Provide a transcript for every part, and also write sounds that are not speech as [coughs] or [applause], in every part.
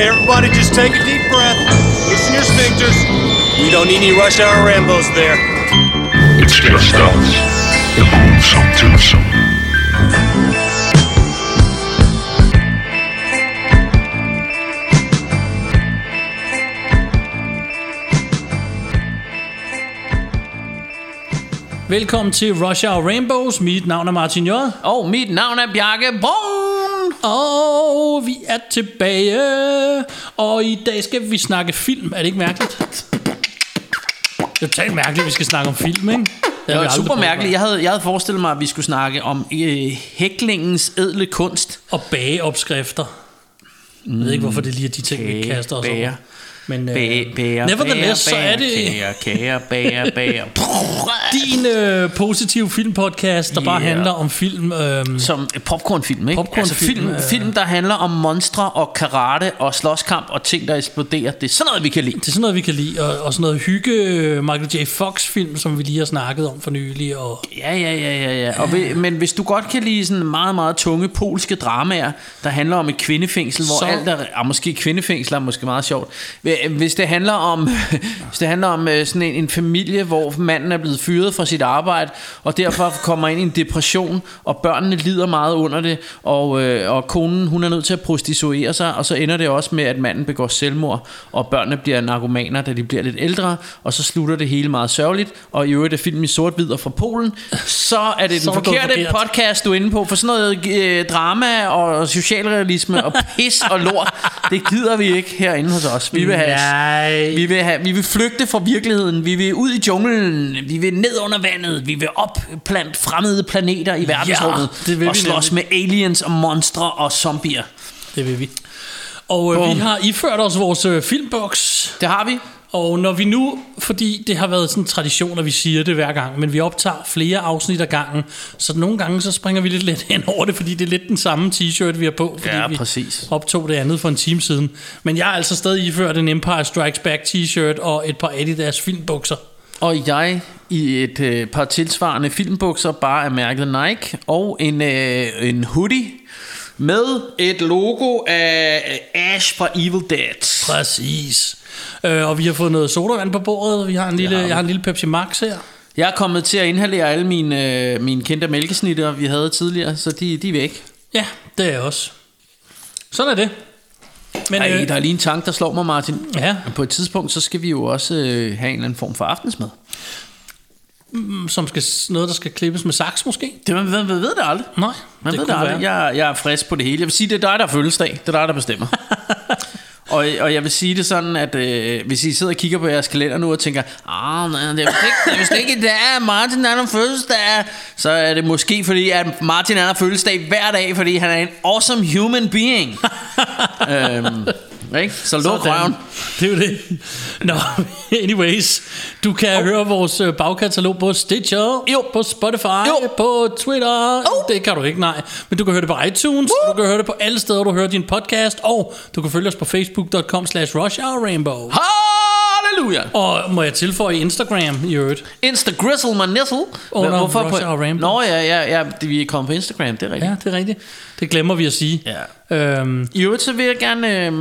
Okay, everybody, just take a deep breath. Loosen your sphincters. We don't need any rush hour Rambos there. It's just us. The gruesome twosome. Velkommen til Rush Hour Rainbows. Mit navn er Martin J. Og mit navn er Bjarke Brun. Og vi er tilbage. Og i dag skal vi snakke film. Er det ikke mærkeligt? Det er totalt mærkeligt, at vi skal snakke om film, ikke? Det var super mærkeligt. Jeg havde, jeg havde forestillet mig, at vi skulle snakke om øh, hæklingens edle kunst. Og bageopskrifter. Jeg ved ikke, hvorfor det lige er de ting, vi kaster os over. Men øh, Bæ, bære, nevertheless, så bære, er det Kager, kager, bager, bager. [laughs] din øh, positiv filmpodcast, der bare Yeah. handler om film. Øh, Som popcornfilm, ikke? Popcornfilm, altså film, øh. film, der handler om monstre og karate og slåskamp og ting, der eksploderer. Det er sådan noget, vi kan lide. Det er sådan noget, vi kan lide. Og, og sådan noget hygge øh, Michael J. Fox-film, som vi lige har snakket om for nylig. Og Ja, ja, ja, ja, ja. Og ved, men hvis du godt kan lide sådan meget, meget tunge polske dramaer, der handler om et kvindefængsel, hvor Så- så... alt er... Ah, måske kvindefængsel er måske meget sjovt. Hvis det handler om, [laughs] hvis det handler om øh, sådan en, en familie, hvor manden er blevet fyret fra sit arbejde, og derfor kommer ind i en depression, og børnene lider meget under det, og, øh, og konen hun er nødt til at prostituere sig, og så ender det også med, at manden begår selvmord, og børnene bliver narkomaner, da de bliver lidt ældre, og så slutter det hele meget sørgeligt, og i øvrigt er filmen i sort-hvid og fra Polen, så er det [laughs] Så den gået forkerte forkert. podcast, du er inde på, for sådan noget øh, drama og socialrealisme og [laughs] pis og lort, det gider vi ikke herinde hos os. Vi vil have, Nej. vi vil, have, vi vil flygte fra virkeligheden, vi vil ud i junglen, vi vil ned under vandet, vi vil op blandt fremmede planeter i verdensrummet, det vil og vi slås med aliens og monstre og zombier. Det vil vi. Og øh, vi har iført os vores øh, filmboks. Det har vi. Og når vi nu, fordi det har været sådan en tradition, at vi siger det hver gang, men vi optager flere afsnit ad gangen, så nogle gange så springer vi lidt let hen over det, fordi det er lidt den samme t-shirt, vi har på, fordi Ja, vi præcis. optog det andet for en time siden. Men jeg har altså stadig iført en Empire Strikes Back t-shirt og et par Adidas filmbukser. Og jeg i et øh, par tilsvarende filmbukser, bare af mærket Nike, og en, øh, en hoodie med et logo af Ash fra Evil Dead. Præcis. Øh, og vi har fået noget sodavand på bordet. Vi har en lille, Ja. jeg har en lille Pepsi Max her. Jeg er kommet til at inhalere alle mine, øh, mine kendte mælkesnitter, vi havde tidligere, så de, de er væk. Ja, det er jeg også. Sådan er det. Men Ej, øh, der er lige en tanke, der slår mig, Martin. Ja. På et tidspunkt, så skal vi jo også øh, have en eller anden form for aftensmad. som skal, noget, der skal klippes med saks måske? Det, man, man, man ved det aldrig. Nej, Man det ved det aldrig. være. Jeg, jeg er frisk på det hele. Jeg vil sige, det er dig, der er fødselsdag. Det er dig, der bestemmer. [laughs] og, og jeg vil sige det sådan, at øh, hvis I sidder og kigger på jeres kalender nu og tænker, ah, nej, det er vist ikke, det er vist ikke i dag, Martin er der fødselsdag, så er det måske fordi, at Martin er der fødselsdag hver dag, fordi han er en awesome human being. [laughs] øhm, ikke? Så luk røven. Det er jo det. Nå, anyways. Du kan oh. høre vores øh, bagkatalog på Stitcher, Jo. på Spotify, Jo. på Twitter. Oh. Det kan du ikke, nej. Men du kan høre det på iTunes, og du kan høre det på alle steder, du hører din podcast, og du kan følge os på facebook.com slash rushhourrainbow. Halleluja. Og må jeg tilføje Instagram i øvrigt? Insta grizzle my nizzle. Under Hvorfor Rush Hour Rainbow. Nå ja, ja, ja, vi er kommet på Instagram, det er rigtigt. Ja, det er rigtigt. Det glemmer vi at sige. Ja. Øhm, I øvrigt så vil jeg gerne øh,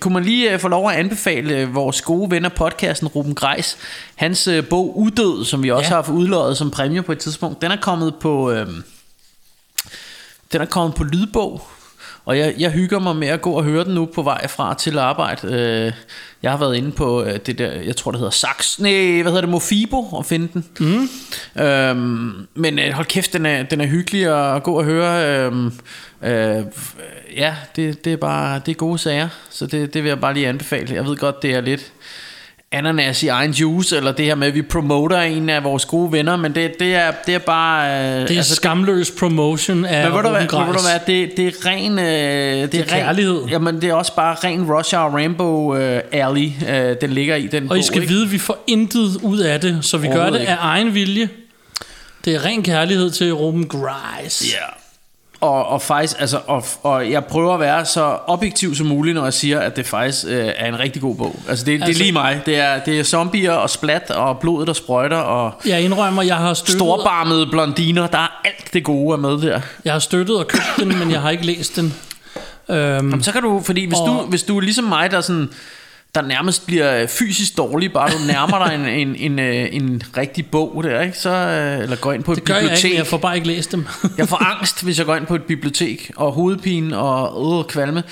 Kunne man lige øh, få lov at anbefale øh, Vores gode venner podcasten Ruben Greis Hans øh, bog Udød Som vi også Ja. har haft udløjet som præmie på et tidspunkt Den er kommet på øh, Den er kommet på lydbog og jeg, jeg hygger mig med at gå og høre den nu på vej fra til arbejde. Øh, jeg har været inde på øh, det der, jeg tror det hedder Sax, nej, hvad hedder det, Mofibo, og finde den. Mm. Øhm, men øh, hold kæft, den er, den er hyggelig at gå og høre. Øhm, øh, ja, det, det er bare, det er gode sager, så det, det vil jeg bare lige anbefale. Jeg ved godt, det er lidt ananas i egen juice, eller det her med, at vi promoter en af vores gode venner, men det, det, er, det er bare... Øh, det er altså, skamløs promotion af men ved du hvad, ved du hvad det, det er ren... Øh, det, er kærlighed. Jamen, det er også bare ren Rush Hour Rainbow øh, Alley, øh, den ligger i den Og bog, I skal ikke? vide, at vi får intet ud af det, så vi gør det ikke. af egen vilje. Det er ren kærlighed til Ruben Greis. Ja. Og, og faktisk, altså, og, og jeg prøver at være så objektiv som muligt, når jeg siger, at det faktisk øh, er en rigtig god bog. Altså, det, altså, det Altså- er lige mig. Det er, det er zombier og splat og blodet, der sprøjter og Jeg indrømmer, jeg har støttet, storbarmede blondiner. Der er alt det gode er med der. jeg har støttet og købt den, men jeg har ikke læst den. Øhm, Jamen, så kan du, fordi hvis, Og- du, hvis du er ligesom mig, der sådan der nærmest bliver fysisk dårlig, bare du nærmer dig en, en, en, øh, en rigtig bog der, ikke? Så, øh, eller går ind på et det gør jeg bibliotek. ikke, jeg får bare ikke læst dem. [laughs] Jeg får angst, hvis jeg går ind på et bibliotek, og hovedpine og øh, kvalme.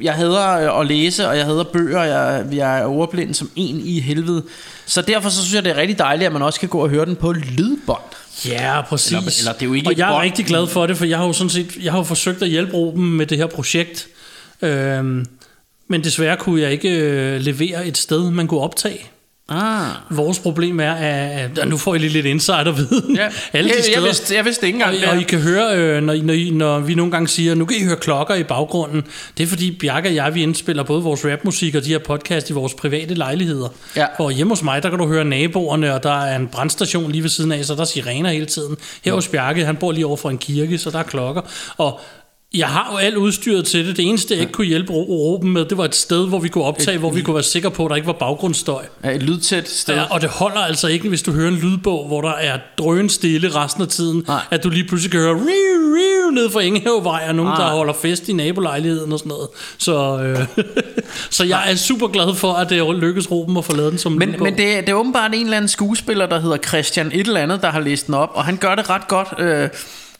Jeg hader øh, at læse, og jeg hader bøger, jeg, jeg er ordblind som en i helvede. Så derfor så synes jeg, det er rigtig dejligt, at man også kan gå og høre den på lydbånd. Ja, præcis. Eller- eller det er jo ikke og jeg er bånd. rigtig glad for det, for jeg har jo sådan set jeg har jo forsøgt at hjælpe Ruben med det her projekt. Øhm, men desværre kunne jeg ikke øh, levere et sted, man kunne optage. Ah. Vores problem er, at, at nu får I lige lidt insiderviden. Ja. [laughs] Alle de jeg, steder. jeg, vidste, jeg vidste ikke engang og, og I kan høre, øh, når, når, I, når vi nogle gange siger, nu kan I høre klokker i baggrunden. Det er fordi Bjarke og jeg, vi indspiller både vores rapmusik og de her podcast i vores private lejligheder. Ja. Og hjemme hos mig, der kan du høre naboerne, og der er en brandstation lige ved siden af, så der er sirener hele tiden. Her hos Bjarke, han bor lige over for en kirke, så der er klokker. Og jeg har jo alt udstyret til det. Det eneste, jeg ikke kunne hjælpe Ru- Ruben med, det var et sted, hvor vi kunne optage, hvor vi kunne være sikre på, at der ikke var baggrundsstøj. Ja, et lydtæt sted. Ja, og det holder altså ikke, hvis du hører en lydbog, hvor der er drøn stille resten af tiden, Nej. at du lige pludselig kan høre riu, riu, ned fra Ingehavevej, og nogen, Nej. der holder fest i nabolejligheden og sådan noget. Så, øh, [laughs] så jeg er super glad for, at det lykkes Ruben at få lavet den som Men, lydbog. men det, er- det er åbenbart en eller anden skuespiller, der hedder Christian et eller andet, der har læst den op, og han gør det ret godt. Øh,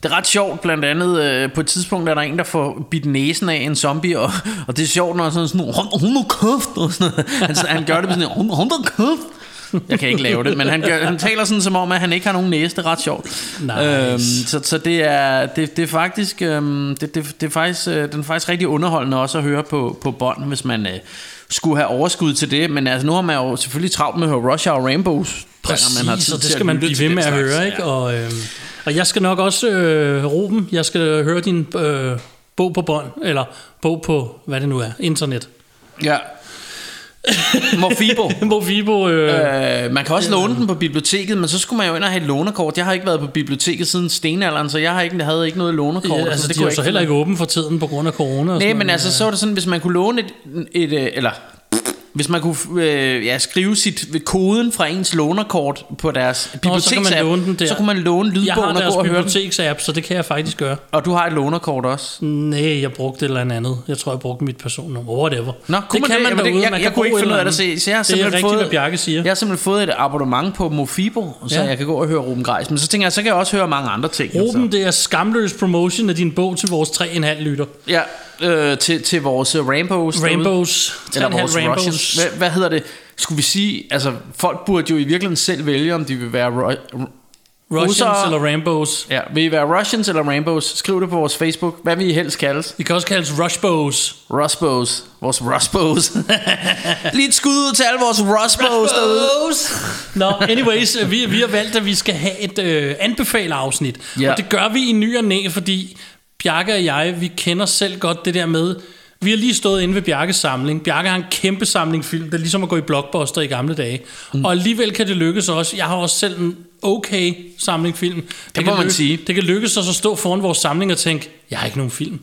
det er ret sjovt, blandt andet øh, på et tidspunkt er der en, der får bidt næsen af en zombie, og, og det er sjovt, når sådan sådan, hun, hun er køft, og sådan noget. Han, han gør det på sådan, hun, hun er køft. Jeg kan ikke lave det, men han, gør, han taler sådan som om, at han ikke har nogen næse. Det er ret sjovt. Nice. så, så det er, det, det er faktisk, øhm, det, det, det er faktisk, øh, den er faktisk rigtig underholdende også at høre på, på bånd, hvis man øh, skulle have overskud til det. Men altså, nu har man jo selvfølgelig travlt med at høre Rush Hour Rainbows. Præcis, man har tid og det skal man blive ved med at høre, ikke? Ja. Og, øh, og jeg skal nok også, øh, Ruben, jeg skal høre din øh, bog på bånd, eller bog på, hvad det nu er, internet. Ja. Morfibo. [laughs] Mofibo, øh, Øh, man kan også låne den på biblioteket, men så skulle man jo ind og have et lånekort. Jeg har ikke været på biblioteket siden stenalderen, så jeg har ikke, havde ikke noget lånekort. ja, altså, så det kunne de jo så heller ikke åben for tiden på grund af corona. Nej, men altså, så var det sådan, hvis man kunne låne et, et øh, eller hvis man kunne øh, ja, skrive sit koden fra ens lånerkort på deres Nå, så kan man biblioteksapp, låne den der. så kunne man låne Jeg lydbogen og deres gå og høre den. biblioteksapp, så det kan jeg faktisk gøre. Og du har et lånerkort også. Nej, jeg brugte et eller andet. Jeg tror, jeg brugte mit personnummer. Whatever. Nå, kunne man det? Jamen, det, derude. jeg, Man jeg, kan kunne ikke finde ud af et det, så, jeg har. Det er rigtigt, fået, hvad Bjarke siger. Jeg har simpelthen fået et abonnement på Mofibo, så Ja. jeg kan gå og høre Ruben Greis. Men så tænker jeg, så kan jeg også høre mange andre ting. Ruben, det er skamløs promotion af din bog til vores 3,5 lytter. Ja, øh, til, til vores Rainbows. derude. Rainbows. Eller 3,5 vores Rainbows. Russians. Hvad, hvad hedder det? Skulle vi sige, altså folk burde jo i virkeligheden selv vælge, om de vil være... Ru- Russians Russere- eller Rainbows. ja, vil I være Russians eller Rainbows? Skriv det på vores Facebook. Hvad vil I helst kaldes? De kan også kaldes Rushbows. Rusbows. Vores Rusbows. [laughs] Lige et skud ud til alle vores Rusbows derude. Nå, anyways, øh, vi, vi har valgt, at vi skal have et øh, anbefaler-afsnit. Ja. Og det gør vi i ny og næ, fordi Bjarke og jeg, vi kender selv godt det der med... Vi har lige stået inde ved Bjarkes samling. Bjarke har en kæmpe samling film. Det er ligesom at gå i blockbuster i gamle dage. Mm. Og alligevel kan det lykkes også. Jeg har også selv en okay samling film. Det, må kan man sige. Det kan lykkes os at stå foran vores samling og tænke, jeg har ikke nogen film.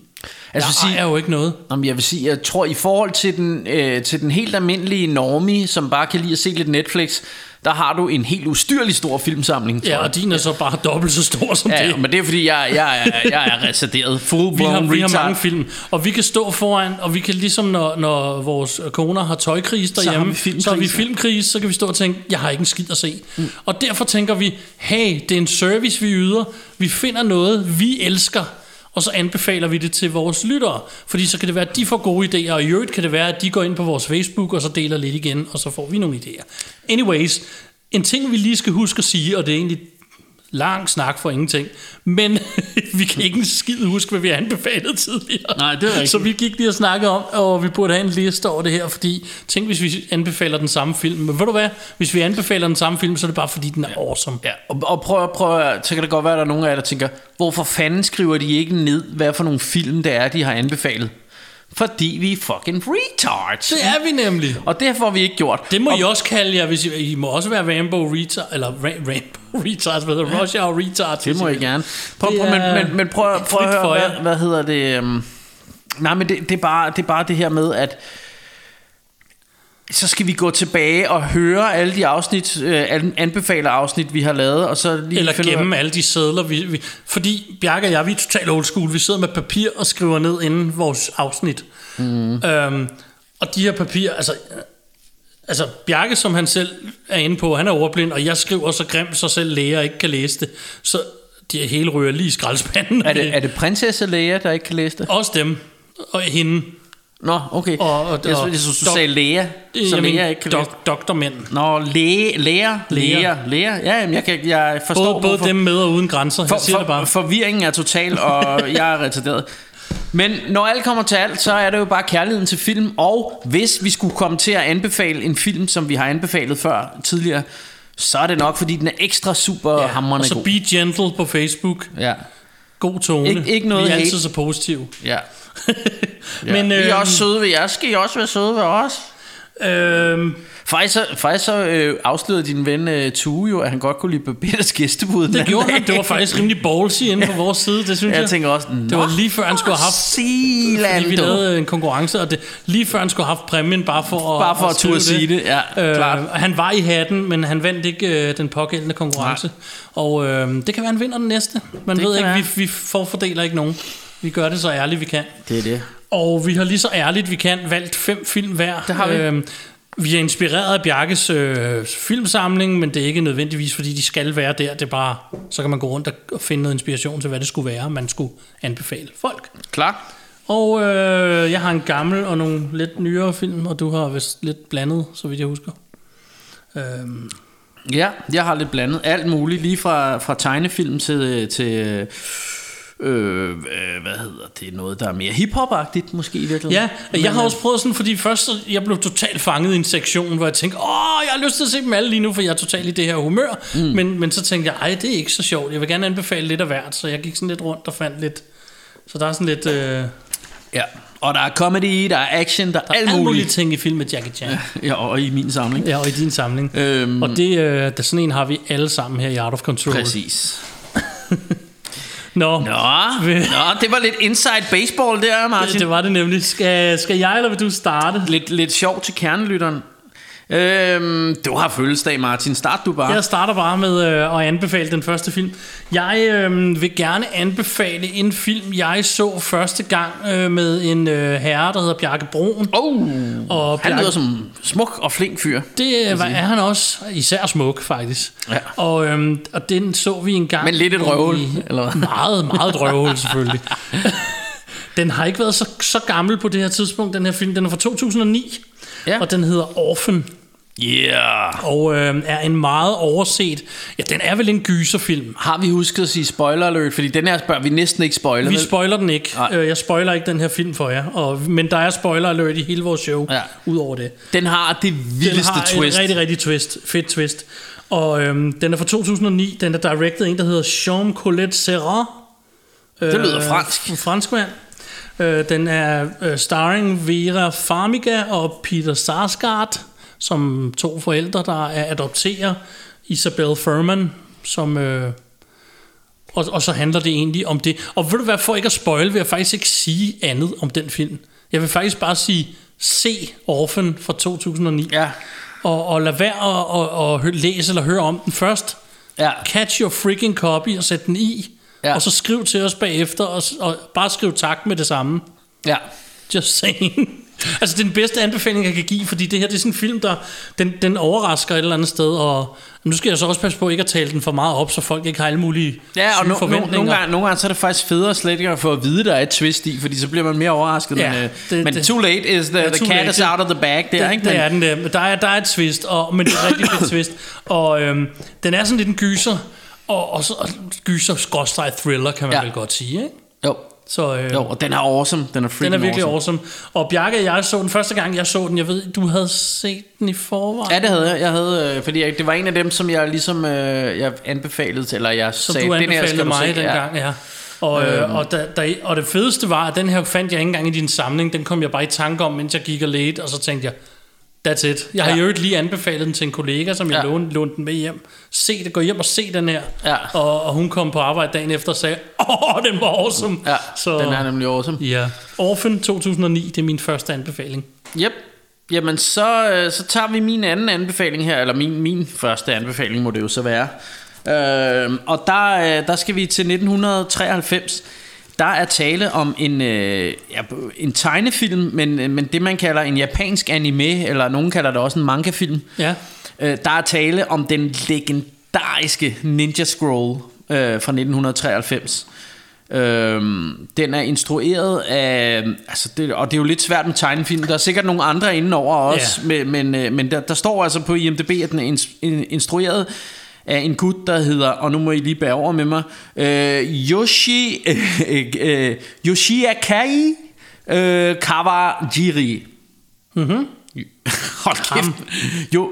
Altså, jeg ejer jo ikke noget. Jamen, jeg vil sige, jeg tror i forhold til den, øh, til den helt almindelige normie, som bare kan lide at se lidt Netflix, der har du en helt ustyrlig stor filmsamling, tror Ja, jeg. og din er så bare dobbelt så stor som Ja, det. ja, men det er fordi, jeg, jeg, er, jeg er reserveret. [laughs] Full Vi har, vi har mange film, og vi kan stå foran, og vi kan ligesom, når, når vores koner har tøjkris har derhjemme, vi så har vi ja. filmkris, så kan vi stå og tænke, jeg har ikke en skid at se. Mm. Og derfor tænker vi, hey, det er en service, vi yder. Vi finder noget, vi elsker, og så anbefaler vi det til vores lyttere. Fordi så kan det være, at de får gode idéer, og i øvrigt kan det være, at de går ind på vores Facebook, og så deler lidt igen, og så får vi nogle idéer. Anyways, en ting, vi lige skal huske at sige, og det er egentlig lang snak for ingenting. Men [laughs] vi kan ikke en skid huske, hvad vi har anbefalet tidligere. Nej, det er rigtigt. Så vi gik lige og snakkede om, og vi burde have en liste over det her, fordi tænk, hvis vi anbefaler den samme film. Men ved du hvad? Hvis vi anbefaler den samme film, så er det bare, fordi den er awesome. Ja, og, og prøv, prøv, at- så kan det godt være, at der er nogen af jer, der tænker, hvorfor fanden skriver de ikke ned, hvad for nogle film det er, de har anbefalet? Fordi vi er fucking retards. Det er vi nemlig. Og det får vi ikke gjort. Det må og, I også kalde jer, hvis I, I må også være Rambo Retard, eller Ra- Rainbow Retards, hvad hedder Rush Hour Retards. Det må I gerne. Prøv, prøv, men, men, men prøv, prøv at høre, hvad, hvad hedder det? Um, nej, men det, det, er bare, det er bare det her med, at så skal vi gå tilbage og høre alle de afsnit, øh, an- anbefaler afsnit, vi har lavet, og så lige Eller gemme alle de sædler. Vi, vi, fordi Bjarke og jeg, vi er totalt old school. Vi sidder med papir og skriver ned inden vores afsnit. Mm. Øhm, og de her papirer, altså... Altså, Bjarke, som han selv er inde på, han er overblind, og jeg skriver så grimt, så selv læger ikke kan læse det. Så de hele ryger lige i skraldespanden. Er det, er det prinsesse Lea, der ikke kan læse det? Også dem. Og hende. Nå, okay. Og- og- jeg, og- jeg synes, du dok- sagde Lea, så jeg Lea mener, ikke kan dok, doktormænd. Nå, læge, læger, Læger. læger, læger. Ja, jamen, jeg, kan, jeg forstår, Både, både hvorfor- dem med og uden grænser. for, jeg siger for, det bare. Forvirringen er total, og [laughs] jeg er retarderet. Men når alt kommer til alt, så er det jo bare kærligheden til film, og hvis vi skulle komme til at anbefale en film, som vi har anbefalet før tidligere, så er det nok, fordi den er ekstra super ja, og hammerende så god. Be Gentle på Facebook. Ja, God tone. Ikke- ikke noget Vi er hate. altid så positive. ja. [laughs] ja. Men, Men, vi er øhm, også søde ved jer. Skal I også være søde ved os? Øhm, Faktisk så, faktisk så øh, afslørede din ven øh, Tue jo, at han godt kunne lide Barbettes gæstebud. det gjorde han. Det var faktisk rimelig ballsy [laughs] inde på vores side, det synes jeg. Jeg tænker også, det var lige før han skulle have haft Sealand, fordi vi lavede en konkurrence, og det, lige før han skulle have haft præmien, bare for at, Bare for at skrive turde sige det, ja, øh, klart. Han var i hatten, men han vandt ikke øh, den pågældende konkurrence. Nej. Og øh, det kan være, han vinder den næste. Man Det ved ikke, være. vi, vi forfordeler ikke nogen. Vi gør det så ærligt, vi kan. Det er det. Og vi har lige så ærligt, vi kan, valgt fem film hver. Det har vi. Øhm, vi er inspireret af Bjarkes øh, filmsamling, men det er ikke nødvendigvis, fordi de skal være der. Det er bare, så kan man gå rundt og finde noget inspiration til, hvad det skulle være, man skulle anbefale folk. Klar? Og øh, jeg har en gammel og nogle lidt nyere film, og du har vist lidt blandet, så vidt jeg husker. Øhm, Ja, jeg har lidt blandet. Alt muligt, lige fra, fra tegnefilm til, til øh, øh, hvad hedder det, noget, der er mere hiphop-agtigt måske i virkeligheden. ja, jeg har Men, også prøvet sådan, fordi først så, jeg blev totalt fanget i en sektion, hvor jeg tænkte, åh, jeg har lyst til at se dem alle lige nu, for jeg er totalt i det her humør. Mm. Men, men så tænkte jeg, ej, det er ikke så sjovt. Jeg vil gerne anbefale lidt af hvert, så jeg gik sådan lidt rundt og fandt lidt... Så der er sådan lidt... Øh, Ja, og der er comedy, der er action, der er alt alle mulige muligt. ting i film med Jackie Chan. [laughs] Ja, og i min samling. Ja, og i din samling. Øhm, Og det, øh, det, sådan en har vi alle sammen her i Art of Control. Præcis. Nå, Nå, nå, det var lidt inside baseball der, Martin. det, det var det nemlig. Skal, skal jeg, eller vil du starte? Lidt, lidt sjovt til kernelytteren. Øhm, du har fødselsdag, Martin. Start du bare. Jeg starter bare med øh, at anbefale den første film. Jeg øh, vil gerne anbefale en film, jeg så første gang øh, med en øh, herre, der hedder Bjarke Broen. Oh, Og han Bjarke- lyder som smuk og flink fyr. Det øh, var, er han også, især smuk faktisk. Ja. Og, øhm, og den så vi en gang. Men lidt et røvhul, eller hvad? Meget, meget et [laughs] røvhul selvfølgelig. [laughs] den har ikke været så, så gammel på det her tidspunkt, den her film. Den er fra 2009, Ja. og den hedder Orphan. Yeah. Og øh, er en meget overset... Ja, den er vel en gyserfilm. Har vi husket at sige spoiler alert? Fordi den her bør vi næsten ikke spoile. Vi vel? spoiler den ikke. Nej. Øh, Jeg spoiler ikke den her film for jer. Og, men der er spoiler alert i hele vores show, Ja. udover det. Den har det Den vildeste har twist. et rigtig, rigtig twist. Fedt twist. Og øhm, den er fra 2009. Den er directed af en, der hedder Jean Colette Serra. Det lyder fransk. En franskmand. Øh, den er øh, starring Vera Farmiga og Peter Sarsgaard, som to forældre, der er adopterer Isabel Furman, som... Øh, og, og så handler det egentlig om det. Og ved du hvad, for ikke at spoil, vil jeg faktisk ikke sige andet om den film. Jeg vil faktisk bare sige, se Orphan fra 2009. Ja. Og, og lad være at, at, at, læse eller høre om den først. Ja. Catch your freaking copy og sæt den i. Ja. Og så skriv til os bagefter, og, og bare skriv tak med det samme. Ja. Just saying. Altså, det er den bedste anbefaling, jeg kan give, fordi det her det er sådan en film, der den, den overrasker et eller andet sted, og nu skal jeg så også passe på ikke at tale den for meget op, så folk ikke har alle mulige Ja, og no, no, forventninger. nogle, gange, nogle gange så er det faktisk federe slet ikke at få at vide, der er et twist i, fordi så bliver man mere overrasket. Ja, men, øh, det- men det- too late is the, Ja, the cat late. is out of the bag der, det, ikke? det er den der. Der er, der er et twist, og, men det er et rigtig fedt [coughs] twist. Og øhm, den er sådan lidt en gyser, og, og, så, og gyser skråstreg thriller, kan man ja. vel godt sige, ikke? Jo. Så, øh, jo, og den er awesome. Den er den er virkelig awesome. awesome. Og Bjarke og jeg så den første gang, jeg så den. Jeg ved, du havde set den i forvejen. Ja, det havde jeg. jeg havde, øh, fordi jeg, det var en af dem, som jeg ligesom øh, jeg anbefalede til, eller jeg Som sagde, du den her anbefalede skal du mig se. dengang, ja. Og, øhm. og, da, da, og det fedeste var, at den her fandt jeg ikke engang i din samling. Den kom jeg bare i tanke om, mens jeg gik og ledte, og så tænkte jeg, that's it. Jeg har Ja. jo ikke lige anbefalet den til en kollega, som jeg Ja. lånte, lånte den med hjem. Se det, gå hjem og se den her. Ja. Og, og hun kom på arbejde dagen efter og sagde, åh, den var awesome. Ja, så, den er nemlig awesome. Ja. Orphan 2009, det er min første anbefaling. Yep. Jamen, så, øh, så tager vi min anden anbefaling her, eller min, min første anbefaling må det jo så være. Øh, og der, øh, der skal vi til 1993. Der er tale om en, øh, en tegnefilm, men, øh, men det man kalder en japansk anime, eller nogen kalder det også en manga-film. Ja. Øh, der er tale om den legendariske Ninja Scroll øh, fra 1993. Øhm, den er instrueret af altså det, Og det er jo lidt svært med tegnefilm Der er sikkert nogle andre indenover også Ja. Men, men, øh, men der, der står altså på IMDb At den er ins- in- instrueret af en gut der hedder Og nu må I lige bære over med mig øh, Yoshi [laughs] øh, øh, Yoshiakai øh, Kawajiri mm-hmm. Hold kæft jo,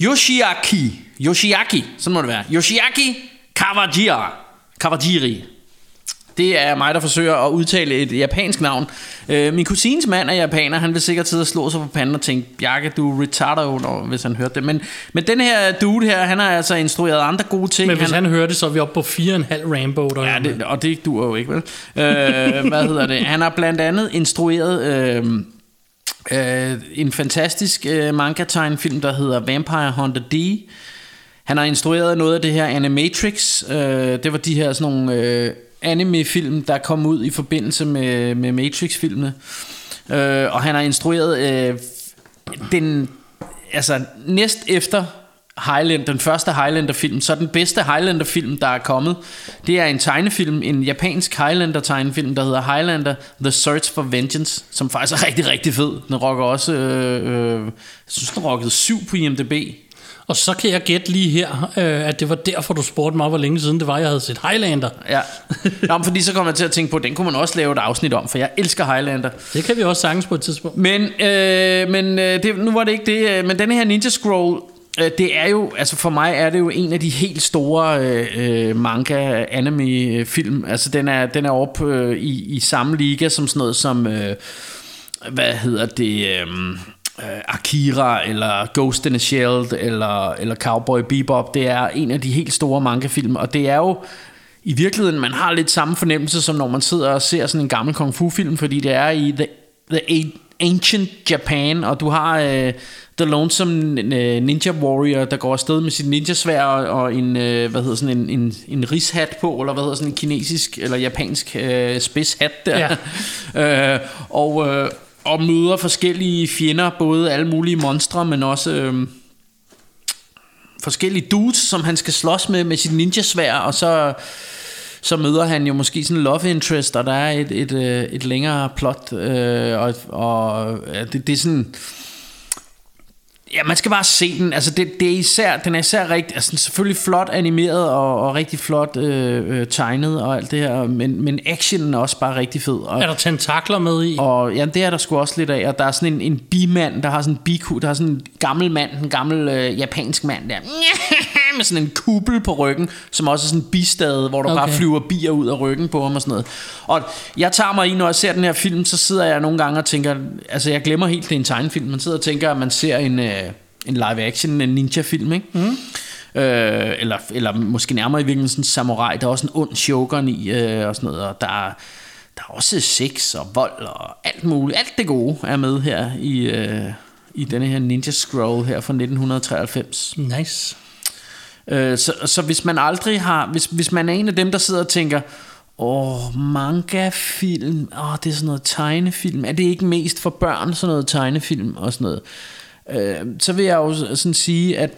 Yoshiaki. Yoshiaki, sådan må det være. Yoshiaki Kawajiri. Kawajiri. Det er mig, der forsøger at udtale et japansk navn. Øh, min kusines mand er japaner. Han vil sikkert sidde og slå sig på panden og tænke, Bjarke, du er retardo, når, hvis han hørte det. Men, men den her dude her, han har altså instrueret andre gode ting. Men hvis han hører det, så er vi oppe på 4,5 Rambo. Der Ja, det, og det duer jo ikke, vel? Øh, hvad hedder det? Han har blandt andet instrueret øh, øh, en fantastisk øh, manga-tegnfilm, der hedder Vampire Hunter D. Han har instrueret noget af det her Animatrix. Øh, det var de her sådan nogle øh, anime-film, der kom ud i forbindelse med, med Matrix-filmene. Øh, og han har instrueret øh, den, altså næst efter Highlander, den første Highlander-film, så den bedste Highlander-film, der er kommet, det er en tegnefilm, en japansk Highlander-tegnefilm, der hedder Highlander The Search for Vengeance, som faktisk er rigtig, rigtig fed. Den rocker også, øh, øh, jeg synes, den rockede 7 på IMDb. Og så kan jeg gætte lige her, øh, at det var derfor, du spurgte mig, hvor længe siden det var, jeg havde set Highlander. Ja. [laughs] Nå, men fordi så kommer jeg til at tænke på, at den kunne man også lave et afsnit om, for jeg elsker Highlander. Det kan vi også sagtens på et tidspunkt. Men, øh, men øh, det, nu var det ikke det. øh, Men denne her Ninja Scroll, øh, det er jo, altså for mig er det jo en af de helt store øh, øh, manga anime film. Altså den er, den er oppe øh, i, i samme liga som sådan noget som, øh, hvad hedder det, øh, øh, Akira, eller Ghost in a Shell, eller, eller Cowboy Bebop. Det er en af de helt store manga-film, og det er jo i virkeligheden, man har lidt samme fornemmelse, som når man sidder og ser sådan en gammel kung fu-film, fordi det er i The, the Ancient Japan, og du har øh, The Lonesome øh, Ninja Warrior, der går afsted med sit ninja-svær og, og en, øh, hvad hedder sådan en, en, en rishat på, eller hvad hedder sådan en kinesisk eller japansk øh, spidshat der. Ja. [laughs] øh, og, øh, og møder forskellige fjender, både alle mulige monstre, men også... Øh, forskellige dudes, som han skal slås med med sit ninja-svær, og så, så møder han jo måske sådan en love interest, og der er et, et, øh, et længere plot, øh, og, og ja, det, det er sådan... Ja, man skal bare se den. Altså, det, det er især, den er især rigtig, altså, selvfølgelig flot animeret og, og rigtig flot øh, øh, tegnet og alt det her, men, men actionen er også bare rigtig fed. Og, Er der tentakler med i? og ja, det er der sgu også lidt af. Og der er sådan en, en bimand, der har sådan en biku, der har sådan en gammel mand, en gammel øh, japansk mand der, med sådan en kuppel på ryggen, som også er sådan en bistade, hvor der okay. Bare flyver bier ud af ryggen på ham og sådan noget. Og jeg tager mig i, når jeg ser den her film, så sidder jeg nogle gange og tænker, altså jeg glemmer helt, det er en tegnefilm. Man sidder og tænker, at man ser en, øh, en live action, en ninja film, ikke? Mm. Øh, eller, eller måske nærmere i virkeligheden sådan en samurai. Der er også en ond shogun i, øh, og sådan noget, og der er, der er også sex og vold og alt muligt. Alt det gode er med her i, øh, i denne her Ninja Scroll her fra 1993. Nice. Øh, så, så hvis man aldrig har, hvis, hvis man er en af dem, der sidder og tænker, åh, manga-film, åh, det er sådan noget tegnefilm, er det ikke mest for børn, sådan noget tegnefilm og sådan noget, øh, så vil jeg jo sådan sige, at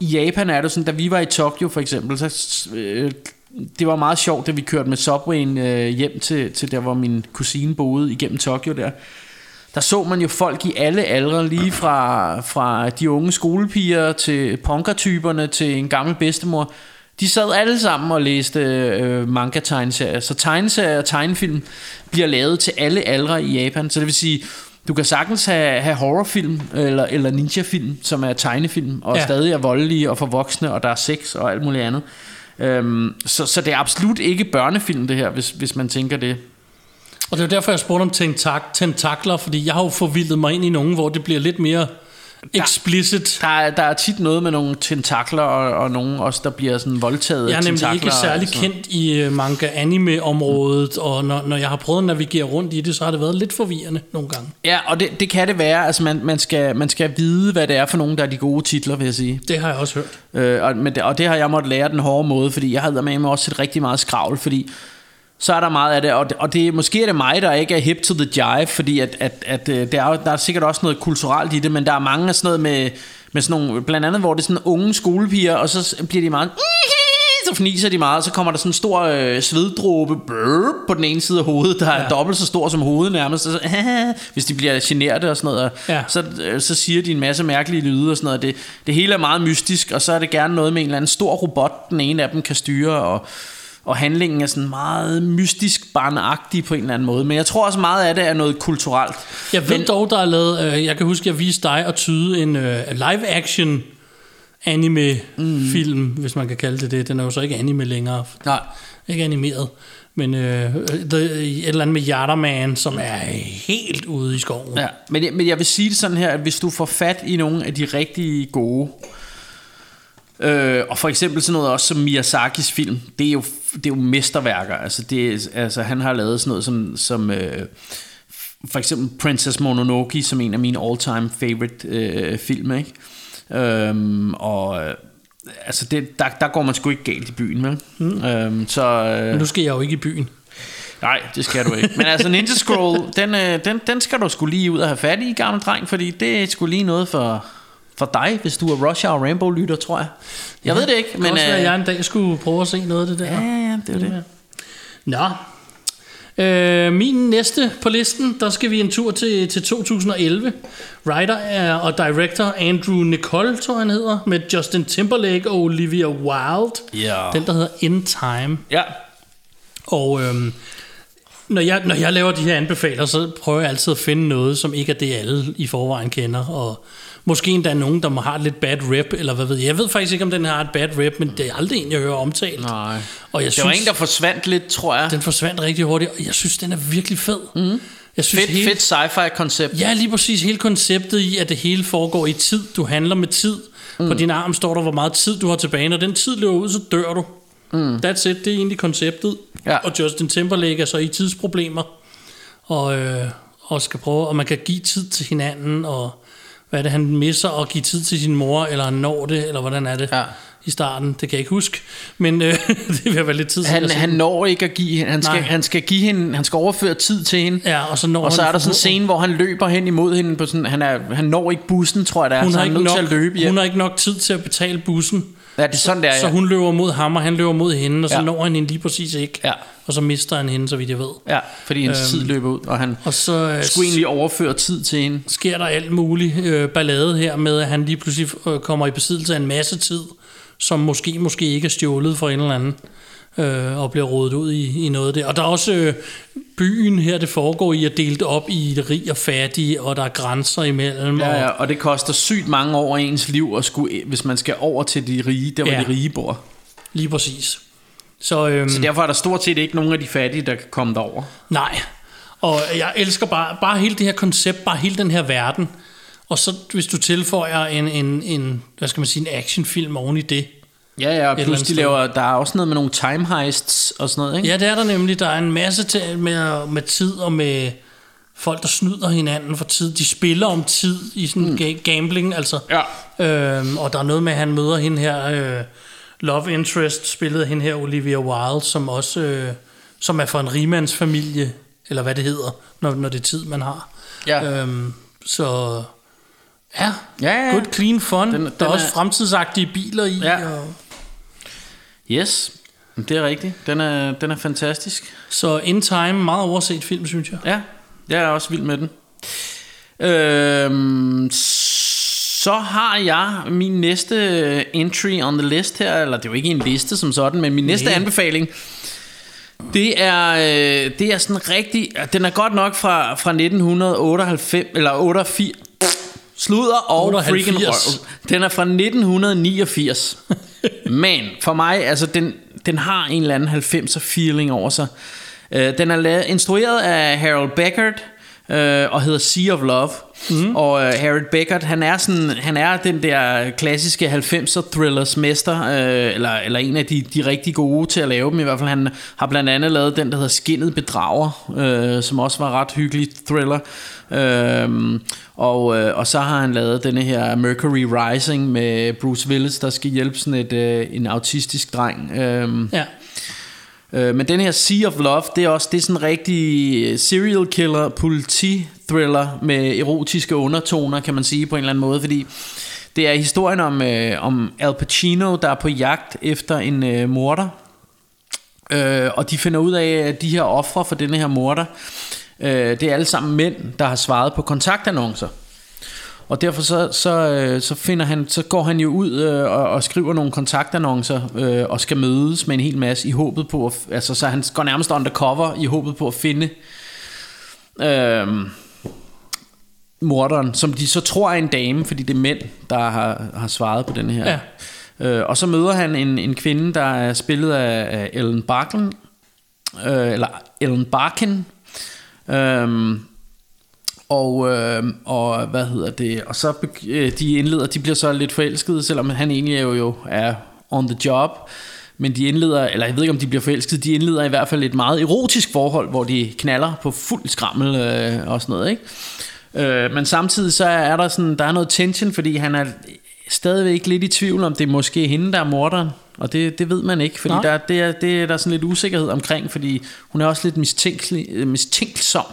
i Japan er det sådan, da vi var i Tokyo for eksempel, så øh, det var meget sjovt, da vi kørte med Subwayen øh, hjem til, til der, hvor min kusine boede igennem Tokyo der. Der så man jo folk i alle aldre, lige fra, fra de unge skolepiger til punkertyperne til en gammel bedstemor. De sad alle sammen og læste øh, manga-tegneserier. Så tegneserier og tegnefilm bliver lavet til alle aldre i Japan. Så det vil sige, du kan sagtens have, have horrorfilm eller, eller ninja-film, som er tegnefilm, og ja. Stadig er voldelige og for voksne, og der er sex og alt muligt andet. Øhm, så, så det er absolut ikke børnefilm, det her, hvis, hvis man tænker det. Og det er derfor, jeg spurgte om tentak- tentakler, fordi jeg har jo forvildet mig ind i nogen, hvor det bliver lidt mere explicit. Der er, der er tit noget med nogle tentakler, og, og nogen også, der bliver sådan voldtaget Jeg er nemlig ikke særlig sådan kendt i øh, manga-anime-området, og når, når jeg har prøvet at navigere rundt i det, så har det været lidt forvirrende nogle gange. Ja, og det, det kan det være. Altså, man, man, skal, man skal vide, hvad det er for nogen, der er de gode titler, vil jeg sige. Det har jeg også hørt. Øh, og, men det, og det har jeg måttet lære den hårde måde, fordi jeg havde med mig også set rigtig meget skravl, fordi så er der meget af det, og, det, og det, måske er det mig, der ikke er hip to the jive, fordi at, at, at, øh, der, er, der er sikkert også noget kulturelt i det, men der er mange af sådan noget med, med sådan nogle, blandt andet hvor det er sådan unge skolepiger, og så bliver de meget, [laughs] så fniser de meget, og så kommer der sådan en stor øh, sveddråbe brrr, på den ene side af hovedet, der er Ja. dobbelt så stor som hovedet nærmest, og så, [laughs] hvis de bliver generte og sådan noget, og Ja. så, øh, så siger de en masse mærkelige lyde og sådan noget. Det, det hele er meget mystisk, og så er det gerne noget med en eller anden stor robot, den ene af dem kan styre, og, og handlingen er sådan meget mystisk barnagtig på en eller anden måde. Men jeg tror også meget af det er noget kulturelt. Jeg ved Men- dog, der er lavet, øh, jeg kan huske, jeg viste dig at tyde en øh, live-action anime-film, mm. hvis man kan kalde det det. Den er jo så ikke anime længere. Nej. Ikke animeret. Men øh, the, et eller andet med Yatterman, som er helt ude i skoven. Ja, men, jeg- men jeg vil sige det sådan her, at hvis du får fat i nogle af de rigtig gode, øh, og for eksempel sådan noget også som Miyazakis film, det er jo, det er jo mesterværker. Altså, det, altså, han har lavet sådan noget som, som øh, for eksempel Princess Mononoke, som en af mine all-time favorite øh, film, ikke? Øhm, og øh, altså det, der, der går man sgu ikke galt i byen, vel? Mm. Øhm, så, øh, Men nu skal jeg jo ikke i byen. Nej, det skal du ikke. Men altså Ninja Scroll, [laughs] den, øh, den, den skal du skulle lige ud og have fat i, gammel dreng, fordi det er sgu lige noget for, for dig, hvis du er Rush Hour Rainbow lytter, tror jeg. Jeg ved det ikke, Men, det også være, at øh, jeg en dag skulle prøve at se noget af det der. Ja, ja, det er det. Nå. Øh, min næste på listen, der skal vi en tur til, til 2011. Writer er, og director Andrew Nicole, tror jeg han hedder, med Justin Timberlake og Olivia Wilde. Ja. Den, der hedder In Time. Ja, Og øhm, når, jeg, når jeg laver de her anbefaler, så prøver jeg altid at finde noget, som ikke er det, alle i forvejen kender. Og måske endda nogen, der må have lidt bad rep, eller hvad ved jeg. Jeg ved faktisk ikke, om den har et bad rep, men det er aldrig en, jeg hører omtalt. nej. Og jeg Det var synes, en, der forsvandt lidt, tror jeg. den forsvandt rigtig hurtigt, og jeg synes, den er virkelig fed. Mm. Jeg synes, Fedt, hele, fedt sci-fi koncept. Ja, lige præcis. Hele konceptet i, at det hele foregår i tid. Du handler med tid. Mm. På din arm står der, hvor meget tid du har tilbage. Når den tid løber ud, så dør du. Mm. That's it. Det er egentlig konceptet. Ja. Og Justin Timberlake er så i tidsproblemer. Og, øh, og skal prøve, og man kan give tid til hinanden, og hvad er det, han misser at give tid til sin mor, eller han når det, eller hvordan er det Ja. i starten. Det kan jeg ikke huske. Men øh, [laughs] det vil være lidt tid siden, Han, han når ikke at give hende, han skal, Nej. han skal give hende, han skal overføre tid til hende. Ja, og så når Og så er der sådan en scene, hvor han løber hen imod hende på sådan, han, er, han når ikke bussen, tror jeg det er, hun så har, han er nødt nok, til at løbe hjem. hun har ikke nok tid til at betale bussen. Ja, det er sådan, der, Så ja. hun løber mod ham, og han løber mod hende, og så Ja. når han hende lige præcis ikke. Ja. Og så mister han hende, så vidt jeg ved. Ja, fordi hendes Øhm, tid løber ud, og han Og så øh, skulle egentlig overføre tid til hende. sker der alt muligt øh, ballade her med, at han lige pludselig øh, kommer i besiddelse af en masse tid, som måske måske ikke er stjålet fra en eller anden, øh, og bliver rodet ud i, i noget der. Og der er også øh, byen her, det foregår i at dele det op i rig og fattig, og der er grænser imellem. Ja, og, ja, og det koster sygt mange år af ens liv, at skulle, hvis man skal over til de rige, der hvor Ja. de rige bor. Lige præcis. Så, øhm, Så derfor er der stort set ikke nogen af de fattige, der kan komme derover. Nej. Og jeg elsker bare, bare hele det her koncept, bare hele den her verden. Og så hvis du tilføjer en, en, en hvad skal man sige, en actionfilm oven i det. Ja, ja, og plus de laver, der er også noget med nogle time heists og sådan noget, ikke? Ja, det er der nemlig. Der er en masse til, med, med tid og med folk, der snyder hinanden for tid. De spiller om tid i sådan mm. gambling, altså. Ja. Øhm, og der er noget med, at han møder hende her, øh, Love Interest, spillet af hende her, Olivia Wilde, som også øh, som er fra en rimandsfamilie, eller hvad det hedder, når, når det er tid, man har. Ja. Øhm, så ja, Ja, ja. good clean fun. Den, den der er også er- fremtidsagtige biler i. Ja. Og, Yes, det er rigtigt. Den er, den er fantastisk. så In Time, meget overset film, synes jeg. Ja, jeg er også vild med den. Øhm, så har jeg min næste entry on the list her, eller det er jo ikke en liste som sådan, men min næste Nej. anbefaling, det er, øh, det er sådan rigtig, den er godt nok fra, fra 1998, eller 88, sludder og 78. freaking røv. Den er fra 1989. [laughs] Men for mig, altså den, den har en eller anden 90'er feeling over sig. Øh, den er lavet, instrueret af Harold Beckert, øh, og hedder Sea of Love. Mm. Og øh, Harry Beckett, han er, sådan, han er den der klassiske 90'er thrillers mester, øh, eller, eller en af de, de rigtig gode til at lave dem i hvert fald. Han har blandt andet lavet den, der hedder Skinnet Bedrager, øh, som også var ret hyggelig thriller. Øhm, og, øh, og så har han lavet denne her Mercury Rising med Bruce Willis, der skal hjælpe sådan et, øh, en autistisk dreng. Øhm, Ja. Øh, men den her Sea of Love, det er også det er sådan en rigtig øh, serial killer politi thriller med erotiske undertoner, kan man sige på en eller anden måde, fordi det er historien om, øh, om Al Pacino, der er på jagt efter en øh, morder. Øh, og de finder ud af, at de her ofre for denne her morder, øh, det er alle sammen mænd, der har svaret på kontaktannoncer. Og derfor så, så, øh, så, finder han, så går han jo ud øh, og, og skriver nogle kontaktannoncer øh, og skal mødes med en hel masse i håbet på, at, altså så han går nærmest undercover i håbet på at finde øh, morderen, som de så tror er en dame, fordi det er mænd, der har, har svaret på den her. Ja. Øh, og så møder han en, en kvinde, der er spillet af, af Ellen Barkin, øh, eller Ellen Barkin, øh, og, øh, og hvad hedder det Og så øh, de indleder De bliver så lidt forelskede Selvom han egentlig jo, jo er on the job Men de indleder Eller jeg ved ikke om de bliver forelskede De indleder i hvert fald et meget erotisk forhold Hvor de knaller på fuld skrammel øh, Og sådan noget ikke øh, Men samtidig så er der sådan Der er noget tension Fordi han er stadigvæk lidt i tvivl Om det er måske hende der er morderen og det, det ved man ikke, fordi Nej. der, det, er, det er der sådan lidt usikkerhed omkring, fordi hun er også lidt mistænkelig, mistænksom.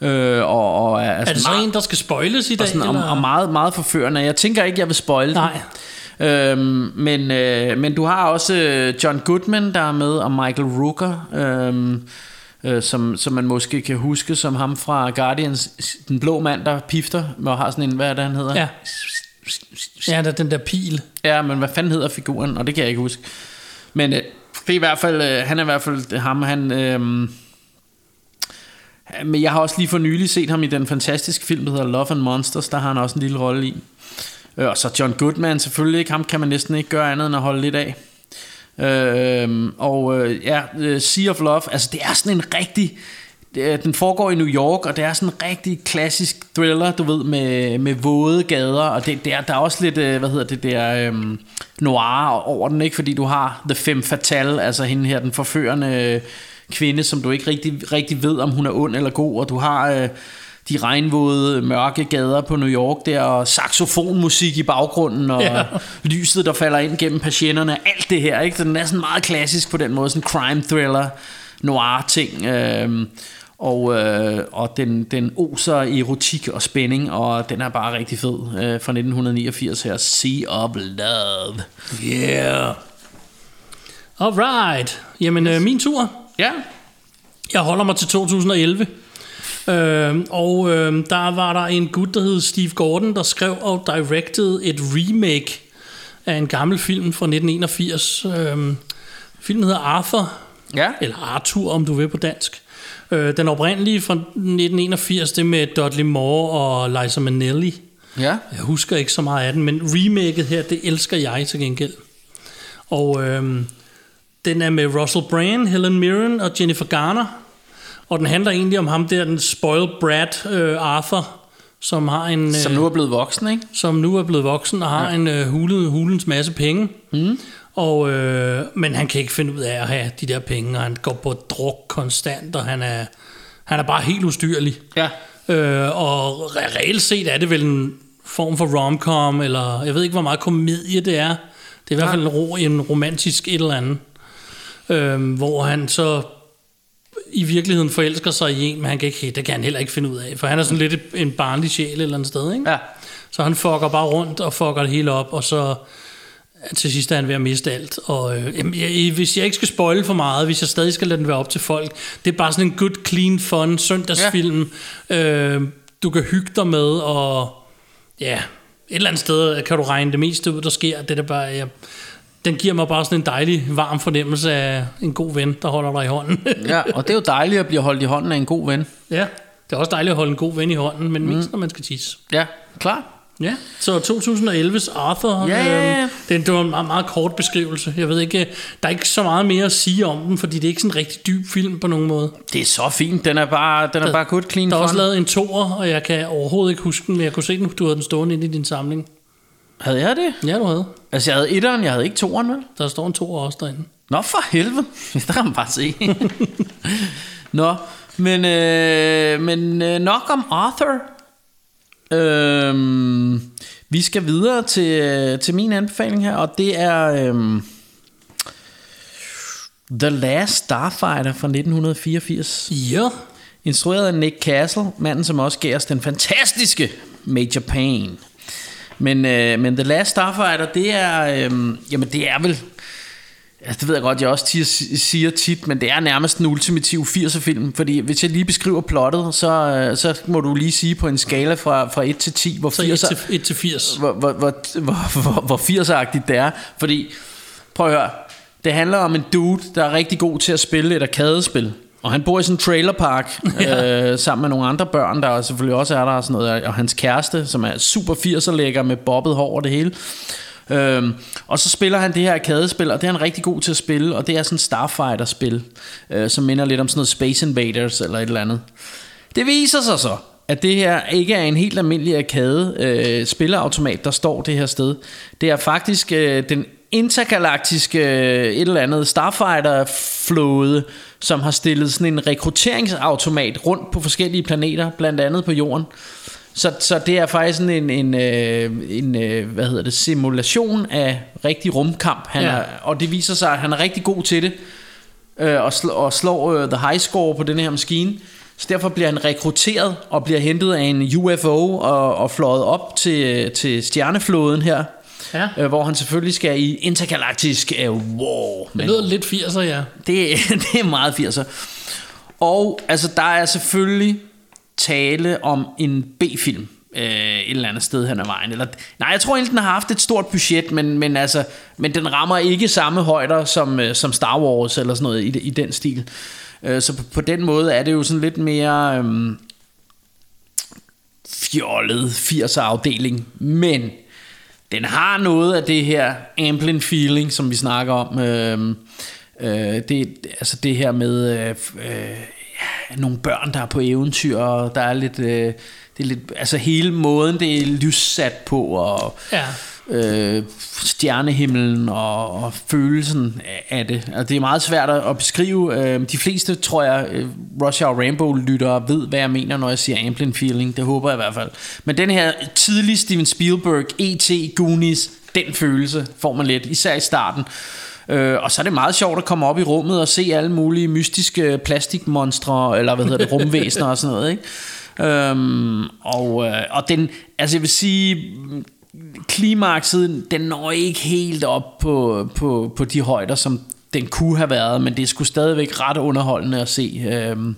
Øh, og, og er, Er det så meget, en, der skal spoiles i dag? og, sådan, eller? og meget, meget forførende. Jeg tænker ikke, jeg vil spoil Nej. den. Øhm, men, øh, men du har også øh, John Goodman, der er med, og Michael Rooker, øhm, øh, som, som man måske kan huske som ham fra Guardians, den blå mand, der pifter, og har sådan en, hvad er det, han hedder? Ja. Ja, der er den der pil. Ja, men hvad fanden hedder figuren? Og det kan jeg ikke huske. Men øh, det er i hvert fald, øh, han er i hvert fald ham, han... Øh, men jeg har også lige for nylig set ham i den fantastiske film, der hedder Love and Monsters. Der har han også en lille rolle i. Øh, og så John Goodman selvfølgelig ikke. Ham kan man næsten ikke gøre andet end at holde lidt af. Øh, og øh, ja, øh, Sea of Love, altså det er sådan en rigtig... det Den foregår i New York, og det er sådan en rigtig klassisk thriller, du ved, med, med våde gader, og det, det er, der er også lidt, øh, hvad hedder det, det øhm, noir over den, ikke? Fordi du har The Femme Fatale, altså hende her, den forførende øh, kvinde, som du ikke rigtig, rigtig ved, om hun er ond eller god, og du har... Øh, de regnvåde, mørke gader på New York der, og saxofonmusik i baggrunden, og ja. lyset, der falder ind gennem patienterne, alt det her, ikke? Så den er sådan meget klassisk på den måde, sådan crime thriller, noir ting, øhm, og, øh, og den, den oser erotik og spænding, og den er bare rigtig fed, øh, fra 1989 her, Sea of Love. Yeah. Alright. Jamen, øh, min tur. Ja, Jeg holder mig til 2011. Øh, og øh, der var der en gut, der hed Steve Gordon, der skrev og directed et remake af en gammel film fra 1981. Øh, filmen hedder Arthur, ja, eller Arthur, om du vil på dansk. Øh, den oprindelige fra 1981, det med Dudley Moore og Liza Minnelli. ja, Jeg husker ikke så meget af den, men remaket her, det elsker jeg til gengæld. Og øhm, den er med Russell Brand, Helen Mirren og Jennifer Garner. Og den handler egentlig om ham der, den spoiled brat øh, Arthur, som har en... som øh, nu er blevet voksen, ikke? som nu er blevet voksen og har ja. en øh, hulet, hulens masse penge. Mm. Og, øh, men han kan ikke finde ud af at have de der penge, og han går på druk konstant, og han er, han er bare helt ustyrlig. Ja. Øh, og re- reelt set er det vel en form for romcom, eller jeg ved ikke, hvor meget komedie det er. Det er i hvert fald en, ro, en romantisk et eller andet. Øh, hvor han så i virkeligheden forelsker sig i en, men han kan ikke, det kan han heller ikke finde ud af, for han er sådan lidt en barnlig sjæl et eller andet sted, ikke? Ja. Så han fucker bare rundt og fucker det hele op, og så til sidst er han ved at miste alt. Og øh, jamen, jeg, hvis jeg ikke skal spoile for meget, hvis jeg stadig skal lade den være op til folk, det er bare sådan en good, clean, fun søndagsfilm, ja. øh, du kan hygge dig med, og ja, et eller andet sted kan du regne det meste ud, der sker. Det er bare, jeg, den giver mig bare sådan en dejlig, varm fornemmelse af en god ven, der holder dig i hånden. [laughs] ja, og det er jo dejligt at blive holdt i hånden af en god ven. ja, det er også dejligt at holde en god ven i hånden, men mest når man skal tisse. Ja, klar. Ja, så 2011's Arthur, Ja, ja, ja. øhm, det, det var en meget, meget kort beskrivelse. Jeg ved ikke, der er ikke så meget mere at sige om den, fordi det er ikke sådan en rigtig dyb film på nogen måde. Det er så fint. Den er bare, den er bare good, clean Der er fun. også lavet en toer, og jeg kan overhovedet ikke huske den, men jeg kunne se den, du havde den stående inde i din samling. Havde jeg det? Ja, du havde. Altså, jeg havde etteren, jeg havde ikke toeren, vel? Der står en toer også derinde. Nå, for helvede. [laughs] Der kan man bare se. [laughs] Nå, men, øh, men øh, nok om Arthur. Øhm, vi skal videre til, øh, til min anbefaling her, og det er øhm, The Last Starfighter fra 1984. Ja. Instrueret af Nick Castle, manden som også gav os den fantastiske Major Payne. Men, øh, men The Last Starfighter, det er, øh, jamen det er vel, ja, det ved jeg godt, jeg også tit, siger tit, men det er nærmest en ultimativ 80'er film, fordi hvis jeg lige beskriver plottet, så, øh, så må du lige sige på en skala fra, fra 1 til 10, hvor Så 1 80'er, til, 1 til 80. hvor, hvor, hvor, hvor, hvor, hvor 80'er-agtigt det er. Fordi, prøv at høre, det handler om en dude, der er rigtig god til at spille et arkadespil. Og han bor i sådan en trailerpark [laughs] Ja. øh, sammen med nogle andre børn, der selvfølgelig også er der og sådan noget. Og hans kæreste, som er super 80'er lækker med bobbet hår og det hele. Øhm, og så spiller han det her arkadespil, og det er han rigtig god til at spille, og det er sådan Starfighter-spil, øh, som minder lidt om sådan noget Space Invaders eller et eller andet. Det viser sig så, at det her ikke er en helt almindelig arcade øh, spilleautomat, der står det her sted. Det er faktisk øh, den intergalaktiske øh, et eller andet Starfighter-flåde, som har stillet sådan en rekrutteringsautomat rundt på forskellige planeter, blandt andet på jorden. Så, så det er faktisk sådan en, en, øh, en øh, hvad hedder det, simulation af rigtig rumkamp. Han Ja. er, og det viser sig, at han er rigtig god til det øh, og, sl- og slår øh, the high score på den her maskine. Så derfor bliver han rekrutteret og bliver hentet af en UFO og, og fløjet op til, til stjerneflåden her. Ja. Øh, hvor han selvfølgelig skal i intergalaktisk øh, war. Det Men lyder lidt 80'er, ja. det, [laughs] det er meget 80'er. Og altså, der er selvfølgelig tale om en B-film øh, et eller andet sted hen ad vejen. Eller, nej, jeg tror egentlig, den har haft et stort budget, men, men, altså, men den rammer ikke samme højder som, øh, som Star Wars eller sådan noget i, i den stil. Øh, så på, på den måde er det jo sådan lidt mere øh, fjollet 80'er afdeling. Men den har noget af det her Amblin feeling, som vi snakker om. Øh, øh, det, altså det her med øh, øh, ja, nogle børn, der er på eventyr, og der er lidt... Øh, det er lidt, altså hele måden, det er lyssat på, og Ja øh, stjernehimlen og, og følelsen af- det. Altså, det er meget svært at beskrive. Øh, de fleste, tror jeg, øh, Rush Hour Rainbow-lyttere ved, hvad jeg mener, når jeg siger Amblin Feeling. Det håber jeg i hvert fald. Men den her tidlige Steven Spielberg, E.T., Goonies, den følelse får man lidt, især i starten. Øh, og så er det meget sjovt at komme op i rummet og se alle mulige mystiske plastikmonstre, eller hvad hedder det, [laughs] rumvæsener og sådan noget, ikke? Øhm, og, øh, og den, altså jeg vil sige, klimakset, den når ikke helt op på, på, på de højder, som den kunne have været, men det er sgu stadigvæk ret underholdende at se. Øhm,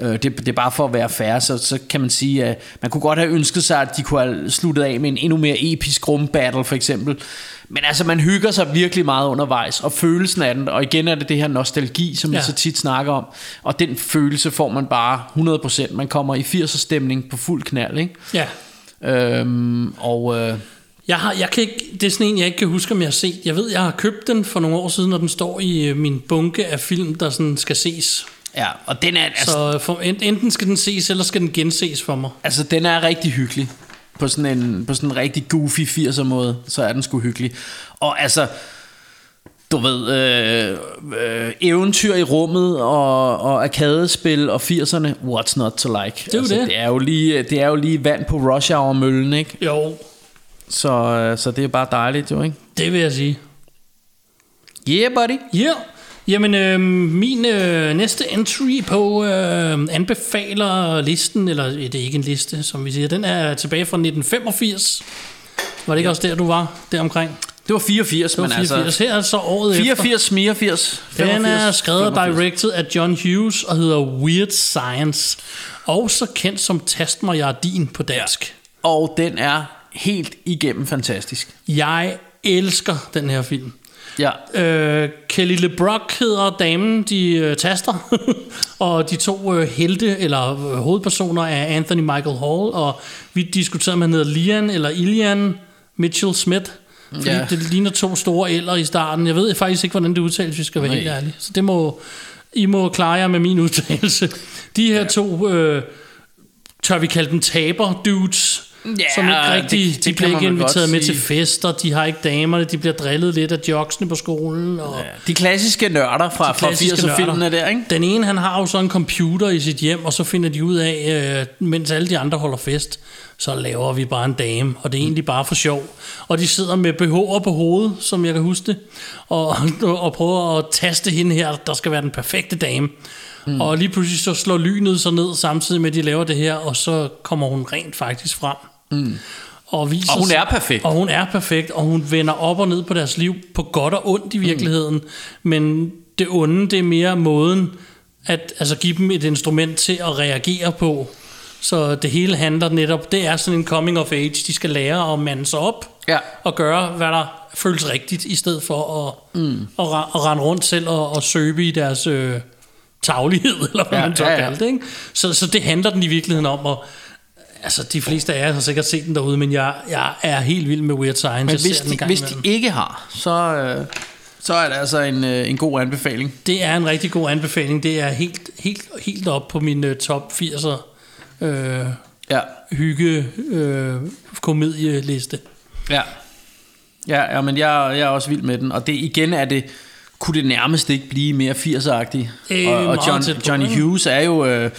øh, det, det er bare for at være fair, så, så kan man sige, at man kunne godt have ønsket sig, at de kunne have sluttet af med en endnu mere episk rumbattle for eksempel. Men altså, man hygger sig virkelig meget undervejs, og følelsen af den, og igen er det det her nostalgi, som ja. Vi så tit snakker om, og den følelse får man bare 100%. Man kommer i 80'er stemning på fuld knald, ikke? Ja. Øhm, og øh, Jeg, har, jeg kan ikke, det er sådan en, jeg ikke kan huske, om jeg har set. Jeg ved, jeg har købt den for nogle år siden, og den står i øh, min bunke af film, der sådan skal ses. ja, og den er, altså, Så for, en- enten skal den ses, eller skal den genses for mig. altså, den er rigtig hyggelig. På sådan en, på sådan en rigtig goofy 80'er måde, så er den sgu hyggelig. Og altså, du ved, øh, øh, eventyr i rummet og, og arkadespil og 80'erne, what's not to like? Det er jo det. Det er jo lige, det er jo lige vand på rush hour møllen, ikke? Jo, Så, øh, så det er bare dejligt jo, ikke? det vil jeg sige. Yeah, buddy. Ja, yeah. jamen øh, min øh, næste entry på øh, anbefaler listen, eller øh, det er ikke en liste, som vi siger, den er tilbage fra 1985. Var det ikke også der, du var, der omkring? Det var 84, Det var men 84. altså... Her er så året efter. 84, 89, Den 85, er skrevet og 85. directed af John Hughes og hedder Weird Science. Også kendt som Tast mig, jeg er din på dansk. Og den er helt igennem fantastisk. Jeg elsker den her film. Ja. Øh, Kelly LeBrock hedder damen, de øh, taster. [laughs] og de to øh, helte, eller øh, hovedpersoner, er Anthony Michael Hall. Og vi diskuterede, om han hedder Lian eller Ilian Mitchell Smith. Fordi Ja. ja. det ligner to store eller i starten. Jeg ved faktisk ikke, hvordan det udtales, hvis jeg skal være Nej. helt ærlig. Så det må, I må klare jer med min udtalelse. De her ja. to, øh, tør vi kalde dem taber dudes, Ja, som ikke rigtig, det- det, de bliver ikke inviteret med sige. til fester, de har ikke damerne, de bliver drillet lidt af jocksene på skolen. Og De klassiske nørder fra, fra klassiske 80'er-filmene der, ikke? Den ene, han har jo så en computer i sit hjem, og så finder de ud af, øh, mens alle de andre holder fest, så laver vi bare en dame, og det er egentlig bare for sjov. Og de sidder med BH'er på hovedet, som jeg kan huske det, og, [laughs] og prøver at taste hende her, der skal være den perfekte dame. Mm. Og lige pludselig så slår lynet så ned, samtidig med, at de laver det her, og så kommer hun rent faktisk frem. Mm. Og, viser Og hun er perfekt. Og hun er perfekt, og hun vender op og ned på deres liv, på godt og ondt i virkeligheden. Mm. Men det onde, det er mere måden, at altså, give dem et instrument til at reagere på. Så det hele handler netop, det er sådan en coming of age. De skal lære at mande sig op Ja. og gøre, hvad der føles rigtigt, i stedet for at, mm. at, at rende rundt selv og, og søbe i deres øh, taglighed, [laughs] eller hvad Ja, man så ja, ja, kalder det. Ikke? Så, så det handler den i virkeligheden om, og altså de fleste af jer har sikkert set den derude, men jeg, jeg er helt vild med Weird Science. Men hvis de, hvis de ikke har, så, øh, så er det altså en, øh, en god anbefaling. Det er en rigtig god anbefaling. Det er helt, helt, helt op på min uh, top 80'er øh, Ja. hygge øh, komedieliste. Ja. Ja, ja men jeg, jeg er også vild med den. Og det igen er det, kunne det nærmest ikke blive mere 80'er-agtigt. Øh, og og John, Johnny? Hughes er jo... Øh,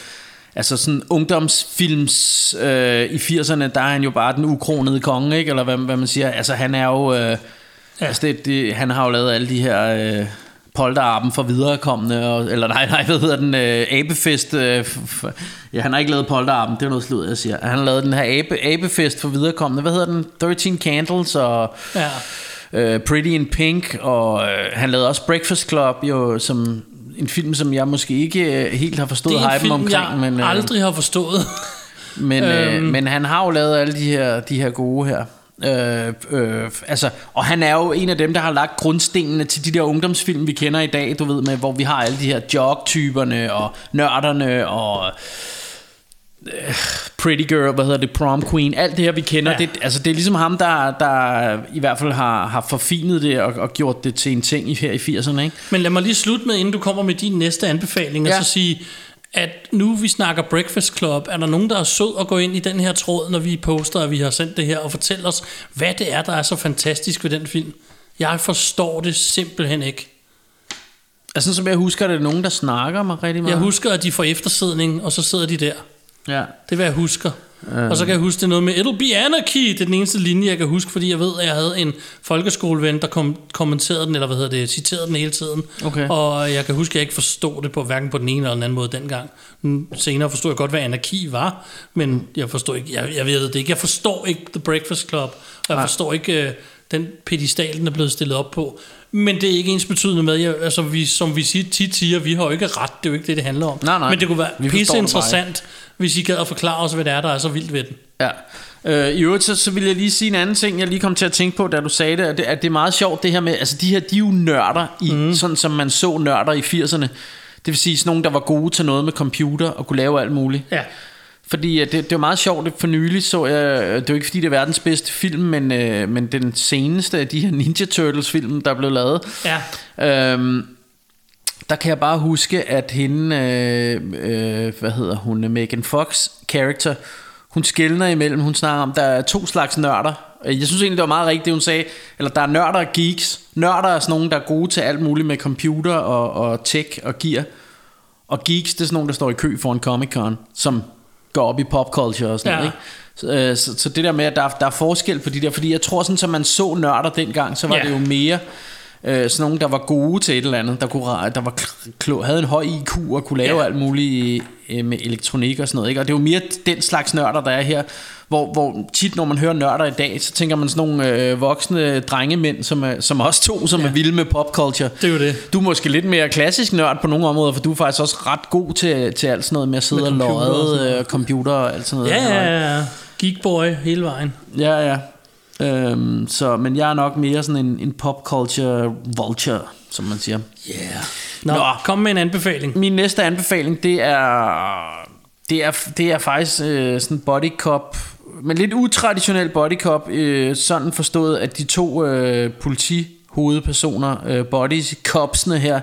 Altså sådan ungdomsfilms øh, i 80'erne, der er han jo bare den ukronede konge, ikke? Eller hvad, hvad man siger. Altså han er jo... Øh, ja. altså det, det, han har jo lavet alle de her... Øh, polterappen for viderekommende, og, eller nej, nej, hvad hedder den, øh, abefest, øh, ja, han har ikke lavet polterappen, det er noget slud, jeg siger. Han har lavet den her abe, abefest for viderekommende, hvad hedder den, 13 Candles, og Ja. øh, Pretty in Pink, og øh, han lavede også Breakfast Club, jo, som en film, som jeg måske ikke øh, helt har forstået Det er en hypen film, omkring, jeg men, øh, aldrig har forstået. men, øh, Øhm. men han har jo lavet alle de her, de her gode her. Øh, øh, altså, og han er jo en af dem, der har lagt grundstenene til de der ungdomsfilm, vi kender i dag, du ved, med, hvor vi har alle de her jog-typerne og nørderne og øh, Pretty Girl, hvad hedder det, Prom Queen, alt det her, vi kender, ja. Det, altså, det er ligesom ham, der, der i hvert fald har, har forfinet det og, og gjort det til en ting i, her i 80'erne, ikke? Men lad mig lige slutte med, inden du kommer med din næste anbefaling, Ja. og så sige, at nu vi snakker Breakfast Club, er der nogen, der er sød at gå ind i den her tråd, når vi poster, at vi har sendt det her, og fortælle os, hvad det er, der er så fantastisk ved den film. Jeg forstår det simpelthen ikke. Altså, som jeg husker, det er nogen, der snakker mig rigtig meget. Jeg husker, at de får eftersidning, og så sidder de der. Ja. Det er, hvad jeg husker. Og så kan jeg huske, det noget med, it'll be anarchy. Det er den eneste linje, jeg kan huske, fordi jeg ved, at jeg havde en folkeskoleven, der kom, kommenterede den, eller hvad hedder det, citerede den hele tiden. Okay. Og jeg kan huske, at jeg ikke forstod det på hverken på den ene eller den anden måde dengang. Senere forstod jeg godt, hvad anarki var, men jeg forstår ikke, jeg, jeg ved det ikke. Jeg forstår ikke The Breakfast Club, og jeg Nej. forstår ikke øh, den pedestal, den er blevet stillet op på. Men det er ikke ens betydende med, jeg, altså vi, som vi siger, tit siger, vi har jo ikke ret, det er jo ikke det, det handler om. Nej, nej. Men det kunne være pisse interessant, hvis I gad at forklare os, hvad det er, der er så vildt ved den. Ja. Øh, I øvrigt, så, så vil jeg lige sige en anden ting, jeg lige kom til at tænke på, da du sagde det, at det, at det er meget sjovt, det her med, altså de her, de er jo nørder, i, mm. sådan som man så nørder i 80'erne. Det vil sige sådan nogen, der var gode til noget med computer og kunne lave alt muligt. Ja. Fordi øh, det, det var meget sjovt, for nylig så jeg, øh, det er jo ikke fordi det er verdens bedste film, men, øh, men den seneste af de her Ninja Turtles film, der blev lavet, Ja. Øhm, der kan jeg bare huske, at hende, øh, øh, hvad hedder hun, Megan Fox character, hun skældner imellem, hun snakker om, der er to slags nørder. Øh, Jeg synes egentlig, det var meget rigtigt, det hun sagde. Eller der er nørder og geeks. Nørder er sådan nogen, der er gode til alt muligt med computer og, og tech og gear. Og geeks, det er sådan nogen, der står i kø for en Comic-Con, som går op i popculture og sådan Ja. noget, ikke? Så, øh, så, så det der med, at der, er- der er forskel på de der, fordi jeg tror sådan, som man så nørder dengang, så var Ja. det jo mere øh, sådan nogen, der var gode til et eller andet, der, kunne, der var klo, havde en høj IQ og kunne lave ja. alt muligt øh, med elektronik og sådan noget. Ikke? Og det er jo mere den slags nørder, der er her, hvor, hvor tit når man hører nørder i dag, så tænker man sådan nogle øh, voksne drengemænd, som er, som os to, som ja. er vilde med popculture. Det er jo det. Du er måske lidt mere klassisk nørd på nogle områder, for du er faktisk også ret god til, til alt sådan noget med at sidde Med og lodde øh, computer og alt sådan noget. Ja, ja, ja. Geekboy hele vejen. Ja, ja. Øhm, så, men jeg er nok mere sådan en, en pop culture vulture, som man siger. Yeah. Nå, Nå. kom med en anbefaling. Min næste anbefaling, det er, det er, det er faktisk øh, sådan body cop, men lidt utraditionel body cop, øh, sådan forstået, at de to øh, politi hovedpersoner, øh, bodies, copsene her,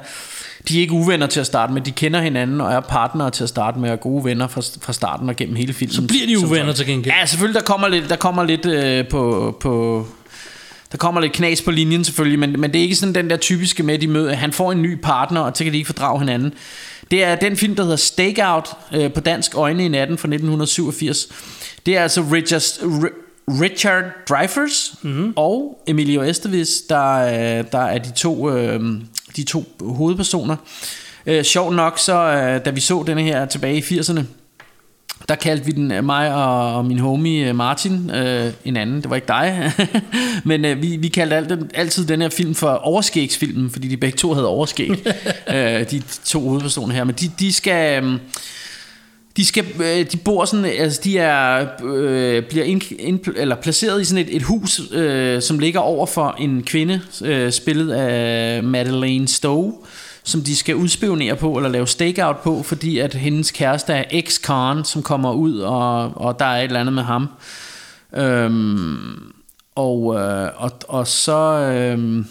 de er ikke uvenner til at starte med, de kender hinanden og er partnere til at starte med, og gode venner fra, fra starten og gennem hele filmen. Så bliver de uvenner til gengæld. Ja, selvfølgelig, der kommer lidt, der kommer lidt øh, på, på, der kommer lidt knas på linjen selvfølgelig, men, men det er ikke sådan den der typiske med, at de møder, han får en ny partner, og så kan de ikke fordrage hinanden. Det er den film, der hedder Stakeout, øh, på dansk Øjne i natten fra 1987. Det er altså Richard, Richard Dreyfuss mm-hmm. og Emilio Estevez, der, øh, der er de to, øh, de to hovedpersoner. Øh, sjovt nok, så øh, da vi så denne her tilbage i 80'erne, der kaldte vi den, øh, mig og, og min homie øh, Martin, øh, en anden, det var ikke dig, [laughs] men øh, vi, vi kaldte alt, altid den her film for overskægsfilmen, fordi de begge to havde overskæg, [laughs] øh, de to hovedpersoner her, men de, de skal... Øh, de skal, de bor sådan, altså de er, øh, bliver ind, ind, eller placeret i sådan et, et hus, øh, som ligger over for en kvinde, øh, spillet af Madeleine Stowe, som de skal udspionere på, eller lave stakeout på, fordi at hendes kæreste er ex-con, som kommer ud, og, og der er et eller andet med ham. Øhm, og, øh, og, og så... Øh,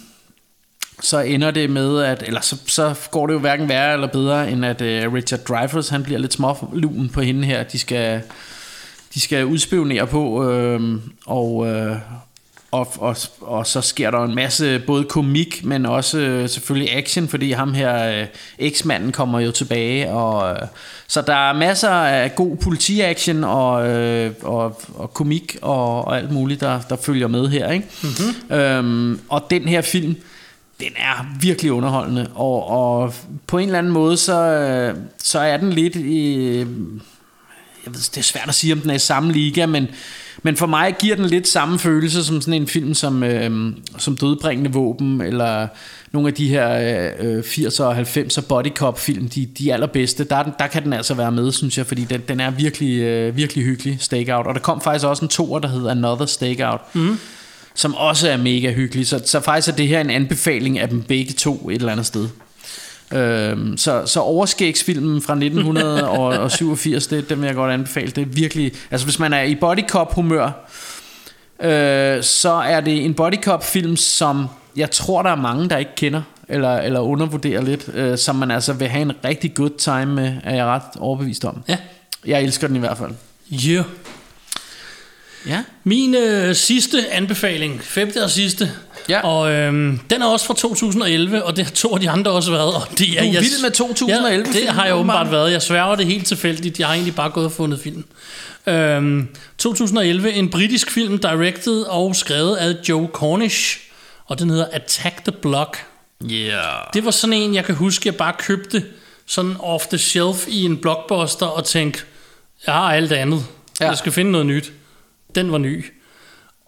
så ender det med, at, eller så, så går det jo hverken værre eller bedre, end at øh, Richard Dreyfuss, han bliver lidt smålun på hende her, de skal, de skal udspionere på, øh, og, øh, og, og, og så sker der en masse både komik, men også øh, selvfølgelig action, fordi ham her, øh, eksmanden kommer jo tilbage, og øh, så der er masser af god politiaction og, øh, og, og komik og, og alt muligt, der, der følger med her, ikke? Mm-hmm. Øhm, og den her film, den er virkelig underholdende, og, og på en eller anden måde, så, så er den lidt i... Jeg ved, det er svært at sige, om den er i samme liga, men, men for mig giver den lidt samme følelse som sådan en film som, øh, som Dødbringende Våben, eller nogle af de her øh, 80'er og 90'er body cop film, de, de allerbedste, der, der kan den altså være med, synes jeg, fordi den, den er virkelig, øh, virkelig hyggelig, Stakeout. Og der kom faktisk også en toer, der hedder Another Stakeout, mm som også er mega hyggelig. Så, så faktisk er det her en anbefaling af dem begge to et eller andet sted. Øhm, så, så overskægsfilmen fra 1987, det, den vil jeg godt anbefale. Det er virkelig, altså hvis man er i body cop humør, øh, så er det en body cop film, som jeg tror der er mange der ikke kender eller, eller undervurderer lidt, øh, som man altså vil have en rigtig good time med, er jeg ret overbevist om. Ja. Jeg elsker den i hvert fald. Yeah. Ja. Min øh, sidste anbefaling, femte og sidste, Ja. og øhm, den er også fra 2011, og det har to af de andre også været. Og det er, Du er jeg, vild med 2011 Ja, det har jeg åbenbart været. Jeg sværger det helt tilfældigt. Jeg har egentlig bare gået og fundet filmen. Øhm, 2011, en britisk film, directed og skrevet af Joe Cornish, og den hedder Attack the Block. Yeah. Det var sådan en, jeg kan huske, jeg bare købte sådan off the shelf i en blockbuster og tænkte, jeg har alt andet. Ja. Jeg skal finde noget nyt. Den var ny.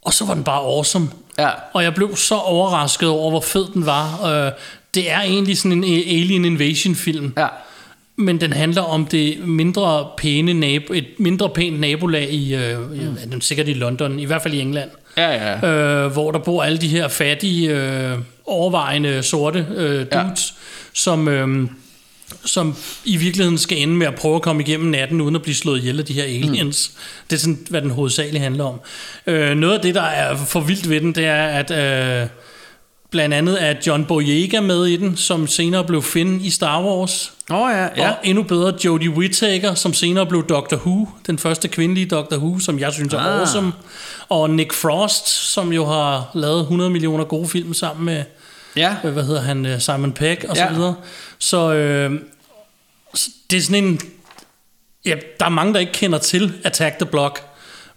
Og så var den bare awesome. Ja. Og jeg blev så overrasket over, hvor fed den var. Øh, Det er egentlig sådan en alien invasion film. Ja. Men den handler om det mindre pæne nabo, et mindre pænt nabolag i, øh, mm. sikkert i London, i hvert fald i England. Ja, ja. Øh, hvor der bor alle de her fattige, øh, overvejende sorte øh, dudes, Ja. ja. som, øh, som i virkeligheden skal ende med at prøve at komme igennem natten, uden at blive slået ihjel af de her aliens. Mm. Det er sådan, hvad den hovedsageligt handler om. Øh, noget af det, der er for vildt ved den, det er, at øh, blandt andet er John Boyega med i den, som senere blev Finn i Star Wars. Åh oh, ja, ja. Og endnu bedre Jodie Whittaker, som senere blev Doctor Who, den første kvindelige Doctor Who, som jeg synes er Ah. awesome. Og Nick Frost, som jo har lavet 100 millioner gode film sammen med, Ja. øh, hvad hedder han, øh, Simon Pegg og så Ja. videre. Så øh, så det er sådan en... Ja, der er mange, der ikke kender til Attack the Block,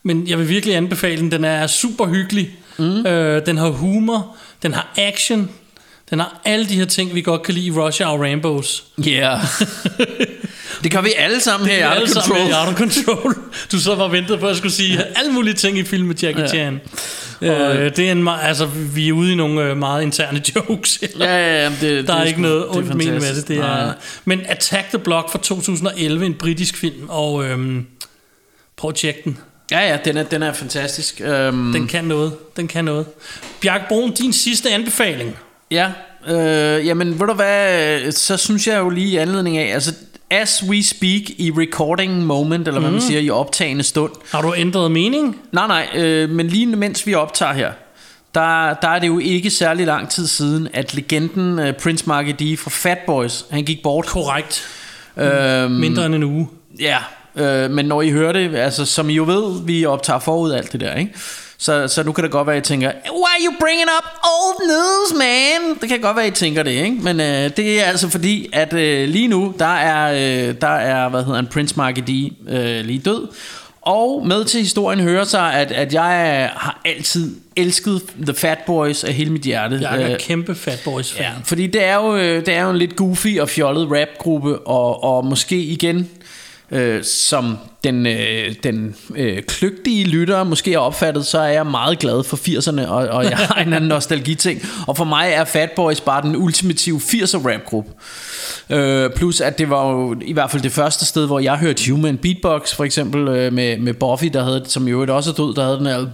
men jeg vil virkelig anbefale den. Den er super hyggelig. Mm. Øh, den har humor, den har action, den har alle de her ting, vi godt kan lide i Russia og Rambos. Yeah. [laughs] det gør vi alle sammen her i Out of Alle Control. sammen Out of Control. Du så var ventet på, at jeg skulle sige alle mulige ting i film med Jackie Ja. Chan. Øh, det er en, altså, vi er ude i nogle øh, meget interne [laughs] jokes. Ja, ja, ja. Det, det Der er sgu- ikke noget det er ondt men med det. det er, men Attack the Block fra 2011, en britisk film, og øhm, prøv at tjekke den. Ja, ja, den er, den er fantastisk. Øhm, Den kan noget. Den kan noget. Bjarke Brun, din sidste anbefaling. Ja, øh, jamen ved du hvad, så synes jeg jo lige i anledning af, altså as we speak i recording moment, eller hvad man siger, i optagende stund. Har du ændret mening? Nej, nej, øh, men lige mens vi optager her, der, der er det jo ikke særlig lang tid siden, at legenden øh, Prince Marky D fra Fat Boys, han gik bort. Korrekt. Øhm, Mindre end en uge. Ja, øh, men når I hører det, altså som I jo ved, vi optager forud alt det der, ikke? Så, så nu kan det godt være, at I tænker, Why are you bringing up old news, man? Det kan godt være, at I tænker det, ikke? Men øh, det er altså fordi, at øh, lige nu, der er, øh, der er, hvad hedder han, Prince Marky D øh, lige død. Og med til historien hører sig, at, at jeg har altid elsket The Fat Boys af hele mit hjerte. Jeg er Øh, kæmpe Fat Boys fan. Ja, fordi det er jo, øh, det er jo en lidt goofy og fjollet rapgruppe, og, og måske igen, øh, som den, øh, den øh, kløgtige lytter måske har opfattet, så er jeg meget glad for 80'erne, og, og jeg har en anden [laughs] nostalgiting. Og for mig er Fat Boys bare den ultimative 80'er rapgruppe. Øh, plus at det var jo i hvert fald det første sted, hvor jeg hørte Human Beatbox, for eksempel øh, med, med Buffy, der havde, som jo også er død, der havde den her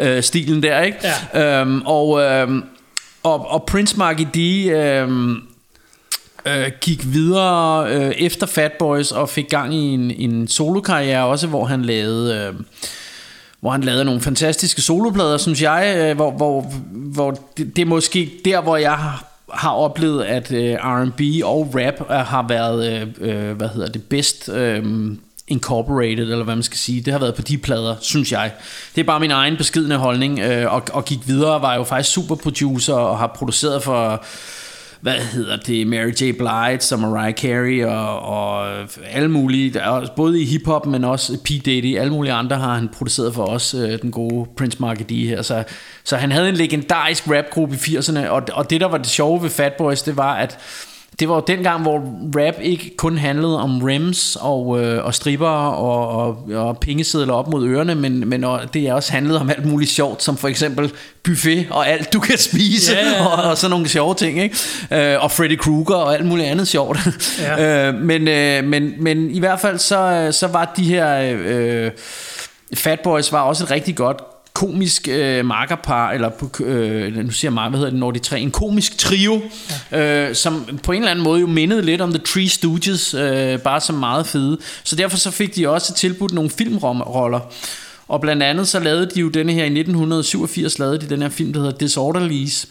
[laughs] øh, stilen der, ikke? Ja. Øhm, og, øhm, og, og Prince Marky D øhm, øh, gik videre øh, efter Fat Boys og fik gang i en, en solokarriere også, hvor han lavede... Øh, hvor han lavede nogle fantastiske soloplader, synes jeg, øh, hvor, hvor, hvor det, det er måske der, hvor jeg har, oplevet, at øh, R&B og rap øh, har været, øh, øh hvad hedder det, bedst øh, incorporated, eller hvad man skal sige. Det har været på de plader, synes jeg. Det er bare min egen beskidende holdning, øh, og, og gik videre, var jo faktisk super producer, og har produceret for hvad hedder det, Mary J. Blige og Mariah Carey og, og alle mulige, både i hiphop, men også P. Diddy, alle mulige andre har han produceret for os, øh, den gode Prince Market D her. Så, så han havde en legendarisk rapgruppe i 80'erne, og, og det der var det sjove ved Fat Boys, det var, at det var jo dengang, hvor rap ikke kun handlede om rims og, øh, og stripper og, og, og pengesedler op mod ørerne, men, men og det også handlede om alt muligt sjovt, som for eksempel buffet og alt du kan spise, Ja, ja, ja. [laughs] og, og sådan nogle sjove ting, ikke? Øh, og Freddy Krueger og alt muligt andet sjovt. [laughs] Ja. øh, men, øh, men, men i hvert fald så, så var de her øh, Fat Boys var også et rigtig godt komisk øh, markerpar, eller øh, nu siger jeg hvad hedder det, når de tre, en komisk trio, ja. øh, som på en eller anden måde jo mindede lidt om The Three Stooges, øh, bare som meget fede. Så derfor så fik de også tilbudt nogle filmroller. Og blandt andet så lavede de jo denne her, i 1987 lavede de den her film, der hedder Disorderlies,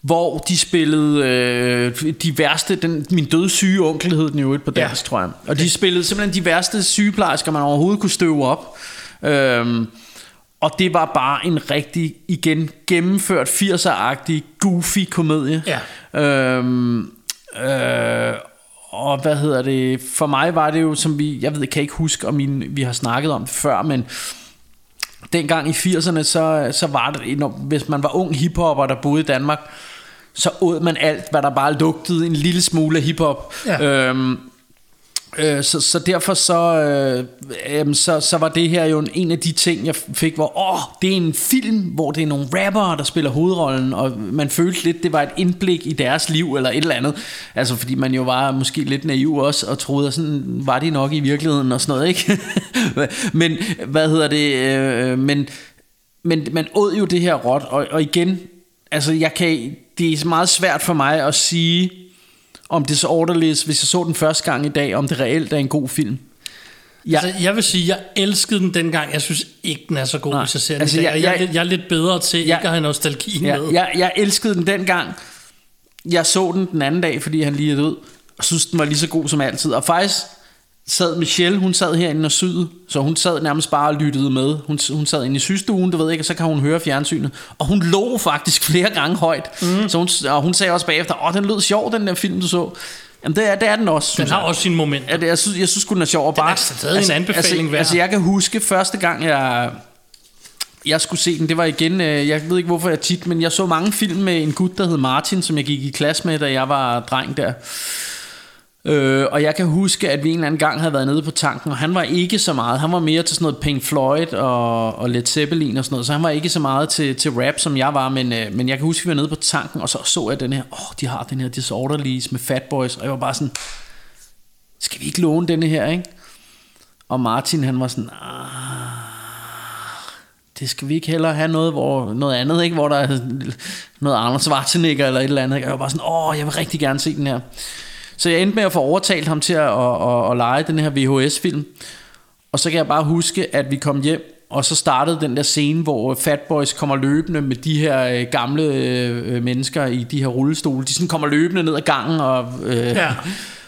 hvor de spillede øh, de værste, den, min dødssyge onkel hed den jo på dansk, ja. tror jeg. Og de spillede simpelthen de værste sygeplejersker, man overhovedet kunne støve op. Øhm, og det var bare en rigtig, igen, gennemført 80'er-agtig, goofy komedie. Ja. Øhm, øh, og hvad hedder det, for mig var det jo, som vi, jeg ved, kan ikke huske, om vi har snakket om det før, men dengang i 80'erne, så, så var det, når, hvis man var ung hiphopper, der boede i Danmark, så åd man alt, hvad der bare lugtede en lille smule af hiphop. Ja. Øhm, øh, så, så derfor så, øh, øh, så, så var det her jo en, en af de ting, jeg fik, hvor åh, det er en film, hvor det er nogle rappere, der spiller hovedrollen, og man følte lidt, det var et indblik i deres liv, eller et eller andet. Altså fordi man jo var måske lidt naiv også, og troede, at sådan var de nok i virkeligheden og sådan noget, ikke? [laughs] men hvad hedder det, øh, men, men man åd jo det her råt, og, og igen, altså jeg kan, det er meget svært for mig at sige, om Disorderlies, hvis jeg så den første gang i dag, om det reelt er en god film. Ja. Altså, jeg vil sige, jeg elskede den dengang. Jeg synes ikke, den er så god, Nej. hvis jeg ser den Altså, altså, jeg, jeg- jeg, jeg, jeg- jeg, er lidt bedre til Ja. ikke at have nostalgien Ja, med. jeg, jeg elskede den dengang. Jeg så den den anden dag, fordi han lige er død, og synes, den var lige så god som altid. Og faktisk sad Michelle, hun sad herinde og syede, så hun sad nærmest bare og lyttede med. Hun, hun sad inde i systuen, du ved ikke, og så kan hun høre fjernsynet. Og hun lå faktisk [laughs] flere gange højt. Mm. Så hun, og hun sagde også bagefter, åh, den lød sjov, den der film, du så. Jamen, det er, det er den også, Den har jeg. også sine momenter. Ja, det, jeg synes, jeg synes den er sjov. Og bare, er stadig en anbefaling altså, værd. altså, jeg kan huske første gang, jeg, jeg skulle se den, det var igen, øh, jeg ved ikke hvorfor jeg tit, men jeg så mange film med en gut, der hed Martin, som jeg gik i klasse med, da jeg var dreng der. Øh, og jeg kan huske, at vi en eller anden gang havde været nede på tanken, og han var ikke så meget, han var mere til sådan noget Pink Floyd og, og Led Zeppelin og sådan noget, så han var ikke så meget til, til rap, som jeg var, men, øh, men jeg kan huske, at vi var nede på tanken, og så så jeg den her, åh, oh, de har den her Disorderlies med Fat Boys, og jeg var bare sådan, skal vi ikke låne denne her, ikke? Og Martin han var sådan, "Ah, det skal vi ikke heller have noget, hvor, noget andet, ikke? hvor der er noget Arnold Schwarzenegger eller et eller andet. ikke? Og jeg var bare sådan, åh, jeg vil rigtig gerne se den her. Så jeg endte med at få overtalt ham til at, at, at, at lege den her VHS-film. Og så kan jeg bare huske, at vi kom hjem, og så startede den der scene, hvor Fat Boys kommer løbende med de her øh, gamle øh, mennesker i de her rullestole. De sådan kommer løbende ned ad gangen, og, øh, Ja.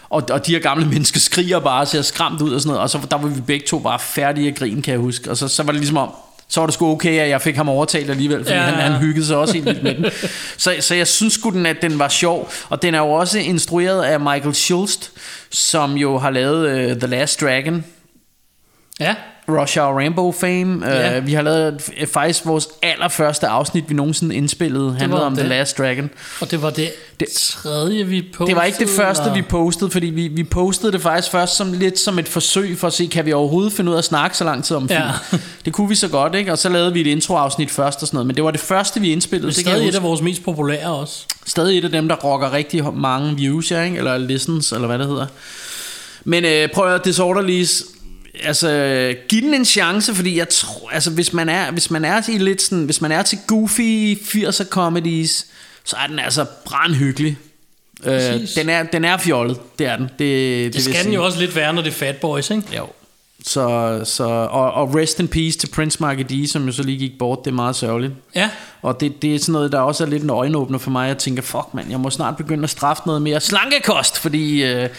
og, og de her gamle [laughs] mennesker skriger bare og ser skræmt ud og sådan noget. Og så der var vi begge to bare færdige at grine, kan jeg huske. Og så, så var det ligesom om, så var det sgu okay, at jeg fik ham overtalt alligevel, fordi Ja, han, han hyggede sig også helt vildt med den. Så, så jeg synes sgu, den, at den var sjov. Og den er jo også instrueret af Michael Schultz, som jo har lavet uh, The Last Dragon, Ja, Rush Hour Rambo fame. Ja. Ja. Uh, vi har lavet faktisk vores allerførste afsnit, vi nogensinde indspillede, handlede var om The det. Last Dragon. og det var det, det tredje, vi postede. Det var ikke det første, og- vi postede, fordi vi, vi postede det faktisk først som lidt som et forsøg for at se, kan vi overhovedet finde ud af at snakke så lang tid om film. Ja. Det kunne vi så godt, ikke? Og så lavede vi et introafsnit først og sådan noget, men det var det første, vi indspillede. Det er Det jeg stadig et af vores mest populære også. Stadig et af dem, der rocker rigtig mange views, ja, ikke? eller listens, eller hvad det hedder. Men øh, prøv at Disorderlies, altså giv den en chance, fordi jeg tror, altså hvis man er, hvis man er til lidt sådan, hvis man er til goofy 80'er comedies, så er den altså brandhyggelig. Øh, den, er, den er fjollet, det er den. Det, det, Det skal den jo også lidt være, når det er Fat Boys, ikke? Jo. Så, så, og, og rest in peace til Prince Marky D, som jo så lige gik bort. Det er meget sørgeligt. Ja, Og det, det er sådan noget, der også er lidt en øjenåbner for mig. Jeg tænker, fuck mand, jeg må snart begynde at straffe noget mere slankekost, fordi øh,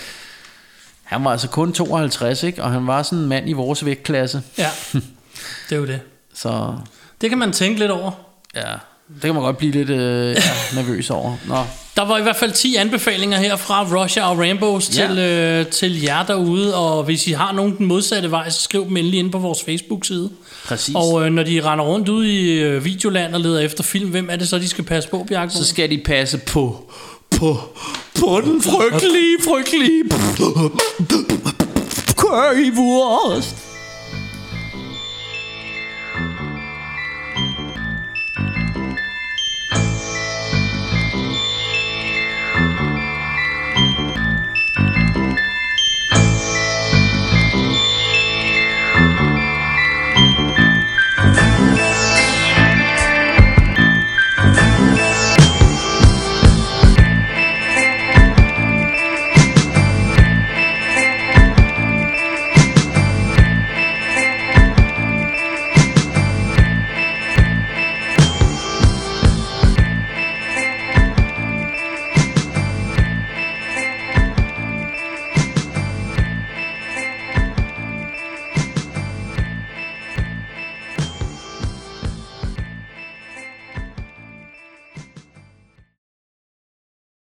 han var altså kun 52, ikke? Og han var sådan en mand i vores vægtklasse. ja. [laughs] Det er jo det. Så Det kan man tænke lidt over. ja, det kan man godt blive lidt øh, ja, [laughs] nervøs over. Nå. Der var i hvert fald 10 anbefalinger her fra Russia og Rambos Ja. til, øh, til jer derude, og hvis I har nogen den modsatte vej, så skriv dem endelig ind på vores Facebook-side. Præcis. Og øh, når de render rundt ude i øh, videoland og leder efter film, hvem er det så, de skal passe på, Bjarke? Så skal de passe på, på, på den frygtelige, frygtelige currywurst.